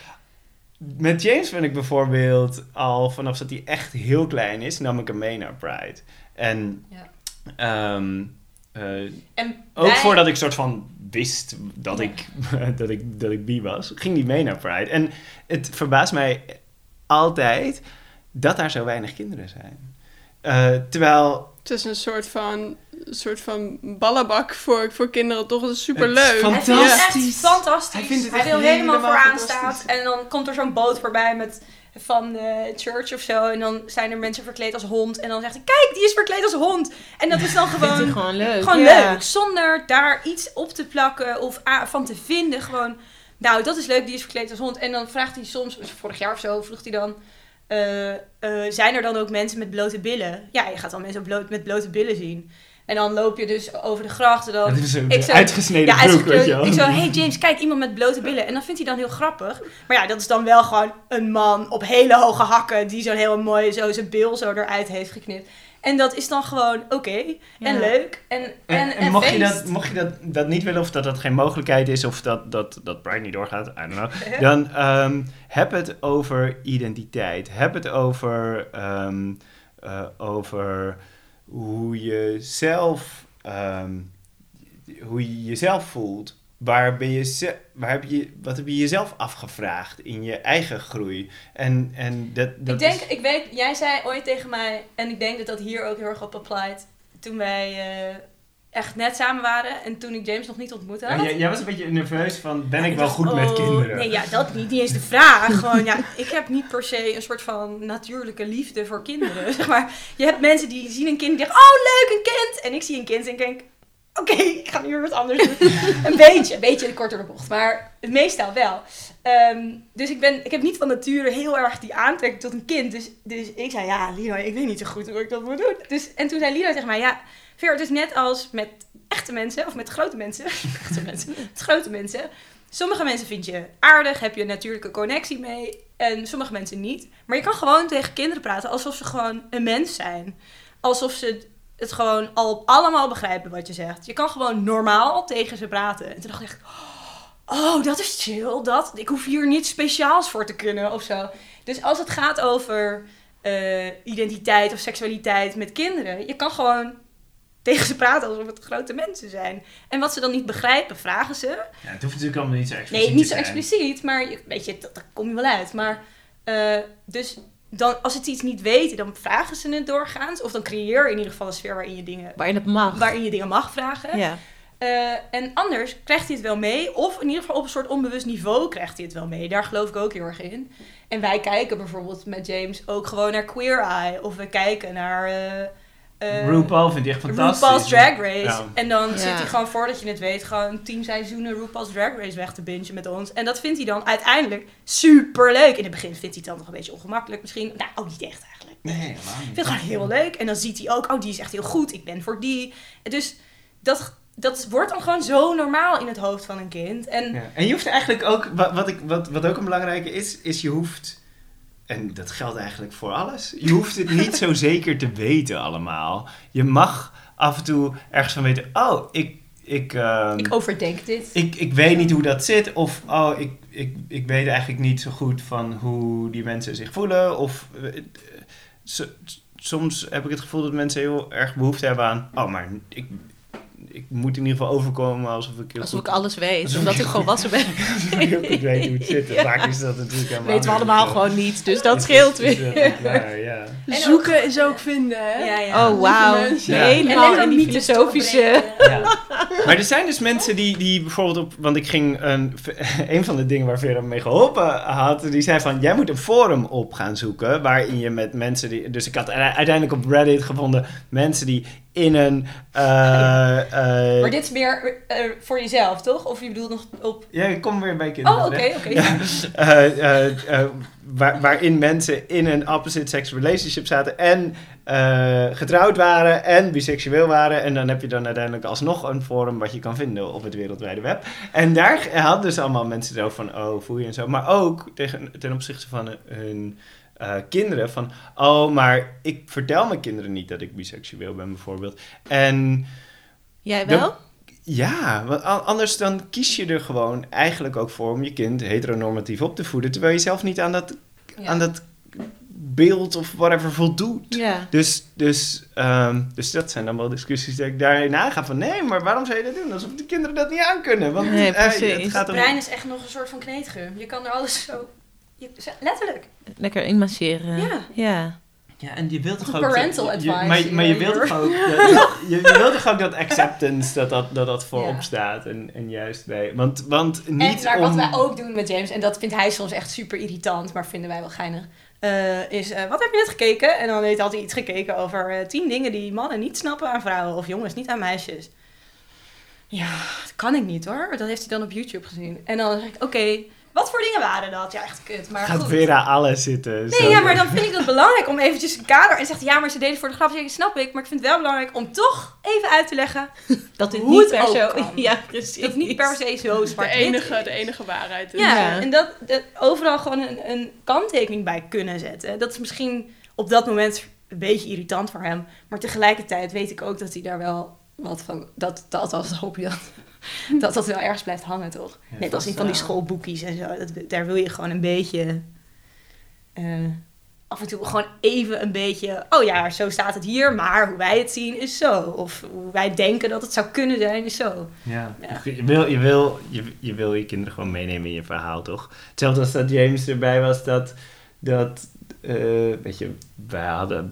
met James ben ik bijvoorbeeld al vanaf dat hij echt heel klein is, nam ik hem mee naar Pride. En Ja. ehm, eh, En ook wij- voordat ik soort van wist dat, ik, dat, ik, dat ik bi was, ging die mee naar Pride. En het verbaast mij altijd dat daar zo weinig kinderen zijn. Eh, terwijl het is een soort van, een soort van ballenbak voor, voor kinderen. Toch? Dat is super Het is leuk. van- Hij vindt het Fantastisch. echt fantastisch. Hij vindt het echt wil helemaal helemaal vooraan fantastisch. staan. En dan komt er zo'n boot voorbij met van de church of zo. En dan zijn er mensen verkleed als hond. En dan zegt hij, kijk, die is verkleed als hond. En dat is dan gewoon, gewoon leuk. gewoon leuk. Zonder daar iets op te plakken of van te vinden. Gewoon, nou, dat is leuk, die is verkleed als hond. En dan vraagt hij soms, dus vorig jaar of zo, vroeg hij dan... eh, eh, zijn er dan ook mensen met blote billen? Ja, je gaat dan mensen bloot, met blote billen zien. En dan loop je dus over de gracht en dan... dat is een ik zo- uitgesneden Ja, broek, weet je wel. Ik zo, hey James, kijk, iemand met blote billen. En dat vindt hij dan heel grappig. Maar ja, dat is dan wel gewoon een man op hele hoge hakken... die zo'n heel mooi, zo zijn bil zo eruit heeft geknipt. En dat is dan gewoon oké en Ja. leuk en, en, En, mocht, je feest. dat, mocht je dat, dat niet willen, of dat dat geen mogelijkheid is, of dat, dat, dat Pride niet doorgaat, I don't know. Dan ehm, heb het over identiteit. Heb het over, ehm, eh, over hoe je zelf, ehm, hoe je jezelf voelt waar ben je, waar heb je, wat heb je jezelf afgevraagd in je eigen groei? En, en dat, dat ik denk, is- ik weet, jij zei ooit tegen mij, en ik denk dat dat hier ook heel erg op applied, toen wij eh, echt net samen waren en toen ik James nog niet ontmoet had. Ja, jij, jij was een beetje nerveus van, ben Ja, ik wel dacht, goed met oh, kinderen? Nee, ja, dat niet. Niet eens de vraag. Gewoon, ja, ik heb niet per se een soort van natuurlijke liefde voor kinderen. Zeg maar, je hebt mensen die zien een kind en denken, oh leuk, een kind. En ik zie een kind en ik denk, oké, ik ga nu weer wat anders doen. een beetje, een beetje korter de bocht. Maar het meestal wel. Ehm, dus ik, ben, ik heb niet van nature heel erg die aantrekking tot een kind. Dus, dus ik zei, ja, Lino, ik weet niet zo goed hoe ik dat moet doen. Dus, en toen zei Lino tegen mij, ja, Het is net als met echte mensen, of met grote mensen. echte mensen. Met grote mensen. Sommige mensen vind je aardig, heb je een natuurlijke connectie mee. En sommige mensen niet. Maar je kan gewoon tegen kinderen praten alsof ze gewoon een mens zijn. Alsof ze het gewoon al allemaal begrijpen wat je zegt. Je kan gewoon normaal tegen ze praten. En toen dacht ik oh, dat is chill. Dat, ik hoef hier niets speciaals voor te kunnen of zo. Dus als het gaat over eh, identiteit of seksualiteit met kinderen, je kan gewoon tegen ze praten alsof het grote mensen zijn. En wat ze dan niet begrijpen, vragen ze. Ja, het hoeft natuurlijk allemaal niet zo expliciet Nee, niet zo zijn. expliciet, maar je- weet je, dat- daar kom je wel uit. Maar eh, dus dan, als ze het iets niet weten, dan vragen ze het doorgaans. Of dan creëer je in ieder geval een sfeer waarin je dingen, Waarin het mag. waarin je dingen mag vragen. Ja. Eh, en anders krijgt hij het wel mee. Of in ieder geval op een soort onbewust niveau krijgt hij het wel mee. Daar geloof ik ook heel erg in. En wij kijken bijvoorbeeld met James ook gewoon naar Queer Eye. Of we kijken naar... eh, eh, RuPaul vind ik echt fantastisch. RuPaul's Drag Race. Ja. En dan Ja. zit hij gewoon, voordat je het weet, gewoon tien seizoenen RuPaul's Drag Race weg te bingen met ons. En dat vindt hij dan uiteindelijk super leuk. In het begin vindt hij het dan nog een beetje ongemakkelijk misschien. Nou, ook niet echt eigenlijk. Nee, helemaal Ik niet. vind het gewoon heel leuk. En dan ziet hij ook, oh, die is echt heel goed. Ik ben voor die. Dus dat, dat wordt dan gewoon zo normaal in het hoofd van een kind. En Ja. En je hoeft eigenlijk ook, wat, wat, ik, wat, wat ook een belangrijke is, is je hoeft, en dat geldt eigenlijk voor alles, je hoeft het niet zo zeker te weten allemaal. Je mag af en toe ergens van weten, oh, ik, ik, ehm, ik overdenk dit. ik, ik weet niet hoe dat zit, of oh, ik, ik, ik weet eigenlijk niet zo goed van hoe die mensen zich voelen, of eh, so- soms heb ik het gevoel dat mensen heel erg behoefte hebben aan, oh, maar ik, ik moet in ieder geval overkomen alsof ik Alsof ik goed alles weet. Alsof Omdat ik- ik volwassen ben. Alsof ik heel goed weet hoe het zit. Ja. Vaak is dat natuurlijk helemaal weten we niet allemaal gewoon niet. Dus dat scheelt weer. niet waar, ja. En Zoeken is ook vinden, hè? Ja, ja. Oh, wauw. Helemaal in die filosofische... Ja. Maar er zijn dus mensen die, die bijvoorbeeld op... Want ik ging... Een, een van de dingen waar Vera me mee geholpen had... Die zei van... Jij moet een forum op gaan zoeken... Waarin je met mensen die... Dus ik had uiteindelijk op Reddit gevonden... Mensen die in een... eh, eh, Maar dit is meer eh, voor jezelf, toch? Of je bedoelt nog op... Ja, ik kom weer bij kinderen. Oh, oké, oké. Ja, waar, waarin mensen in een opposite sex relationship zaten en eh, getrouwd waren en biseksueel waren. En dan heb je dan uiteindelijk alsnog een forum wat je kan vinden op het wereldwijde web. En daar hadden dus allemaal mensen zo van, oh, voel je en zo. Maar ook tegen, ten opzichte van hun eh, kinderen van, oh, maar ik vertel mijn kinderen niet dat ik biseksueel ben bijvoorbeeld. En... Jij wel? Ja, want anders dan kies je er gewoon eigenlijk ook voor om je kind heteronormatief op te voeden, terwijl je zelf niet aan dat, Ja. aan dat beeld of whatever voldoet. Ja. Dus, dus, ehm, dus dat zijn dan wel discussies dat ik daarin aanga van nee, maar waarom zou je dat doen? Alsof de kinderen dat niet aankunnen. Want Nee, het gaat om... brein is echt nog een soort van kneedgum. Je kan er alles zo... Je, letterlijk. Lekker inmasseren. Ja. ja. Ja, en je wilt toch ook... parental je- advice maar, maar je wilt toch ook... dat- je, je wilt toch ook dat acceptance, dat dat, dat, dat voorop Ja. staat. En, en juist bij... Want, want niet en maar wat wij ook doen met James, en dat vindt hij soms echt super irritant, maar vinden wij wel geinig, eh, is eh, wat heb je net gekeken? En dan heeft hij altijd iets gekeken over eh, tien dingen die mannen niet snappen aan vrouwen of jongens niet aan meisjes. Ja, dat kan ik niet hoor. Dat heeft hij dan op YouTube gezien. En dan zeg ik, oké, wat voor dingen waren dat? Ja, echt kut, maar Gaat goed. Vera alles zitten. Nee, ja, maar dan vind ik het belangrijk om eventjes een kader... En zegt ja, maar ze deden het voor de grap. Ja, dat snap ik, maar ik vind het wel belangrijk om toch even uit te leggen... Dat dit niet per kan. Ja, precies. dat het niet per se zo De zwart enige, de enige waarheid is. Ja, Ja. en dat, dat overal gewoon een, een kanttekening bij kunnen zetten. Dat is misschien op dat moment een beetje irritant voor hem. Maar tegelijkertijd weet ik ook dat hij daar wel wat van... Dat, dat althans hoop je dat, dat dat wel ergens blijft hangen, toch? Ja, Net als in van die schoolboekjes en zo. Dat, daar wil je gewoon een beetje... eh, af en toe gewoon even een beetje... Oh ja, zo staat het hier, maar hoe wij het zien is zo. Of hoe wij denken dat het zou kunnen zijn is zo. Ja. Ja. Je, wil, je, wil, je, je wil je kinderen gewoon meenemen in je verhaal, toch? Hetzelfde als dat James erbij was, dat... dat eh, weet je, wij hadden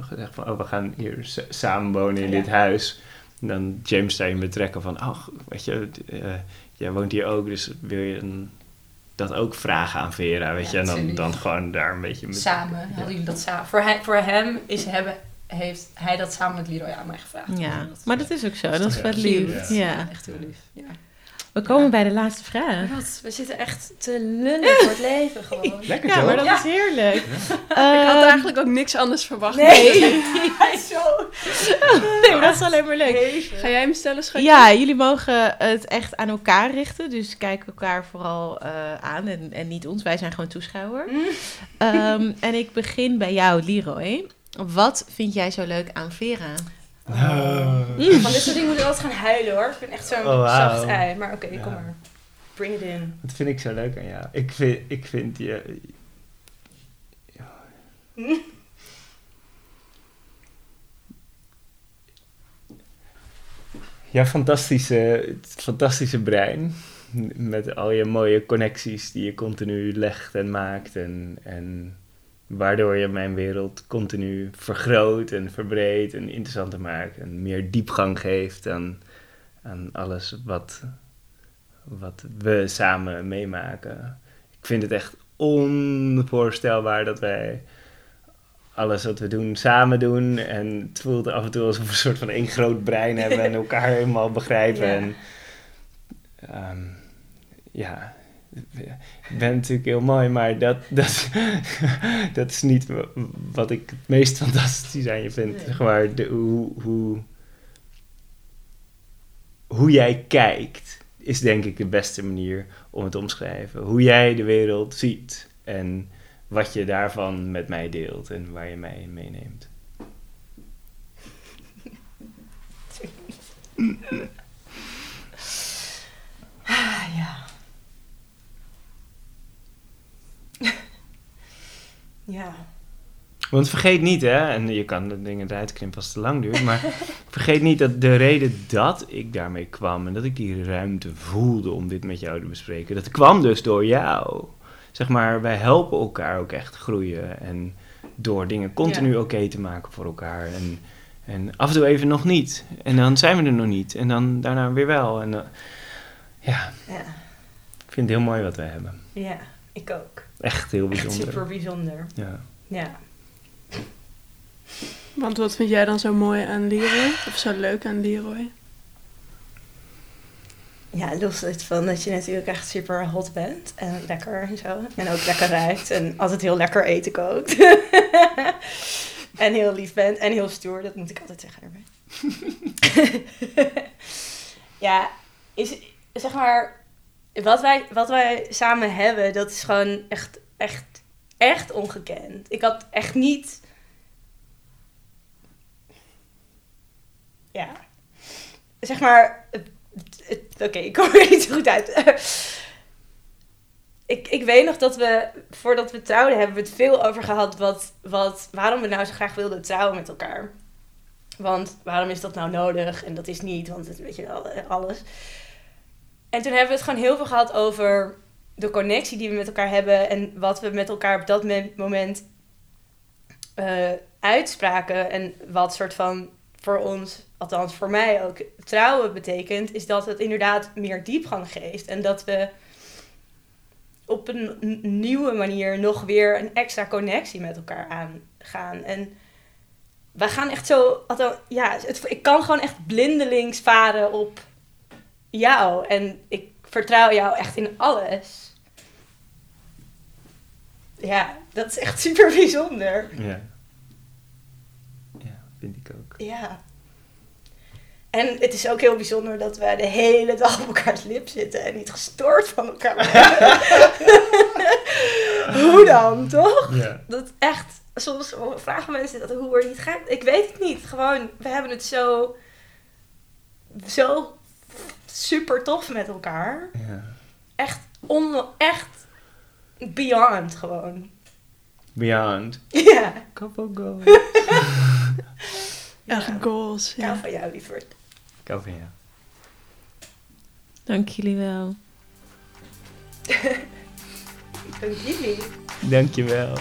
gezegd van... Oh, we gaan hier samen wonen in Ja. dit huis. En dan James daarin betrekken van... Oh, weet je, eh, jij woont hier ook, dus wil je een- dat ook vragen aan Vera, weet Ja, je? En dan, dan gewoon daar een beetje... Met, Samen hadden jullie dat samen. Voor, hij, voor hem is hebben, heeft hij dat samen met Leroy aan mij gevraagd. Ja, maar dat is ook zo. Dat is Ja, cute. lief. Ja. Ja. Echt heel lief. Ja. We komen bij de laatste vraag. Wat, we zitten echt te lullen voor het leven gewoon. Lekker Ja, toch? maar dat Ja. is heerlijk. Ik had Ehm, eigenlijk ook niks anders verwacht. Nee, zo... nee, maar dat is alleen maar leuk. Ga jij hem stellen, schatje? Ja, jullie mogen het echt aan elkaar richten. Dus kijk elkaar vooral eh, aan en, en niet ons. Wij zijn gewoon toeschouwer. Mm. Ehm, en ik begin bij jou, Leroy. Wat vind jij zo leuk aan Vera? Oh. Van dit soort dingen moet ik altijd gaan huilen hoor. Ik ben echt zo'n Oh, zacht ei. Maar oké, Ja. kom maar. Bring it in. Dat vind ik zo leuk aan jou. Ik vind, ik vind je... Ja, fantastische, het fantastische brein. Met al je mooie connecties die je continu legt en maakt. En, en waardoor je mijn wereld continu vergroot en verbreedt en interessanter maakt. En meer diepgang geeft aan, aan alles wat, wat we samen meemaken. Ik vind het echt onvoorstelbaar dat wij alles wat we doen samen doen. En het voelt af en toe alsof we een soort van één groot brein hebben en elkaar helemaal begrijpen. Ja. En, ehm, ja, ben natuurlijk heel mooi, maar dat, dat, dat is niet wa- wat ik het meest fantastisch aan je vind. Nee. Zeg maar, de, hoe, hoe, hoe jij kijkt is denk ik de beste manier om het te omschrijven. Hoe jij de wereld ziet en wat je daarvan met mij deelt en waar je mij in meeneemt. ja. Want vergeet niet, hè, en je kan de dingen eruit knippen als het te lang duurt, maar vergeet niet dat de reden dat ik daarmee kwam en dat ik die ruimte voelde om dit met jou te bespreken, dat kwam dus door jou. Zeg maar, wij helpen elkaar ook echt groeien en door dingen continu Ja. oké te maken voor elkaar. En, en af en toe even nog niet. En dan zijn we er nog niet. En dan daarna weer wel. En dan- ja, Ja. ik vind het heel mooi wat wij hebben. Ja, ik ook. Echt heel Echt bijzonder. super bijzonder. Ja. Ja. Want wat vind jij dan zo mooi aan Leroy? Of zo leuk aan Leroy? Ja, los het van dat je natuurlijk echt super hot bent. En lekker en zo. En ook lekker ruikt. En altijd heel lekker eten kookt. en heel lief bent. En heel stoer. Dat moet ik altijd zeggen erbij. ja, is zeg maar... Wat wij, wat wij samen hebben, dat is gewoon echt, echt, echt ongekend. Ik had echt niet... Ja. Zeg maar... Oké, ik kom er niet zo goed uit. ik, ik weet nog dat we, voordat we trouwden, hebben we het veel over gehad wat, wat, waarom we nou zo graag wilden trouwen met elkaar. Want waarom is dat nou nodig? En dat is niet, want het weet je wel, eh, alles. En toen hebben we het gewoon heel veel gehad over de connectie die we met elkaar hebben en wat we met elkaar op dat me- moment eh, uitspraken. En wat soort van voor ons, althans voor mij ook, trouwen betekent, is dat het inderdaad meer diepgang geeft. En dat we op een nieuwe manier nog weer een extra connectie met elkaar aangaan. En wij gaan echt zo, althans, ja, ik kan gewoon echt blindelings varen op jou. En ik vertrouw jou echt in alles. Ja, dat is echt super bijzonder. Ja. Ja, vind ik ook. Ja. En het is ook heel bijzonder dat we de hele dag op elkaars lip zitten en niet gestoord van elkaar. Hoe dan, toch? Ja. Dat echt, soms vragen mensen dat hoe er niet gaat. Ik weet het niet. Gewoon, we hebben het zo, zo super tof met elkaar. Ja. Echt, on, echt beyond gewoon. beyond. Ja, Couple goals. Echt goals. ja. Ja. van jou, lieverd. Go van jou. Dank jullie wel. Dank jullie. Dankjewel.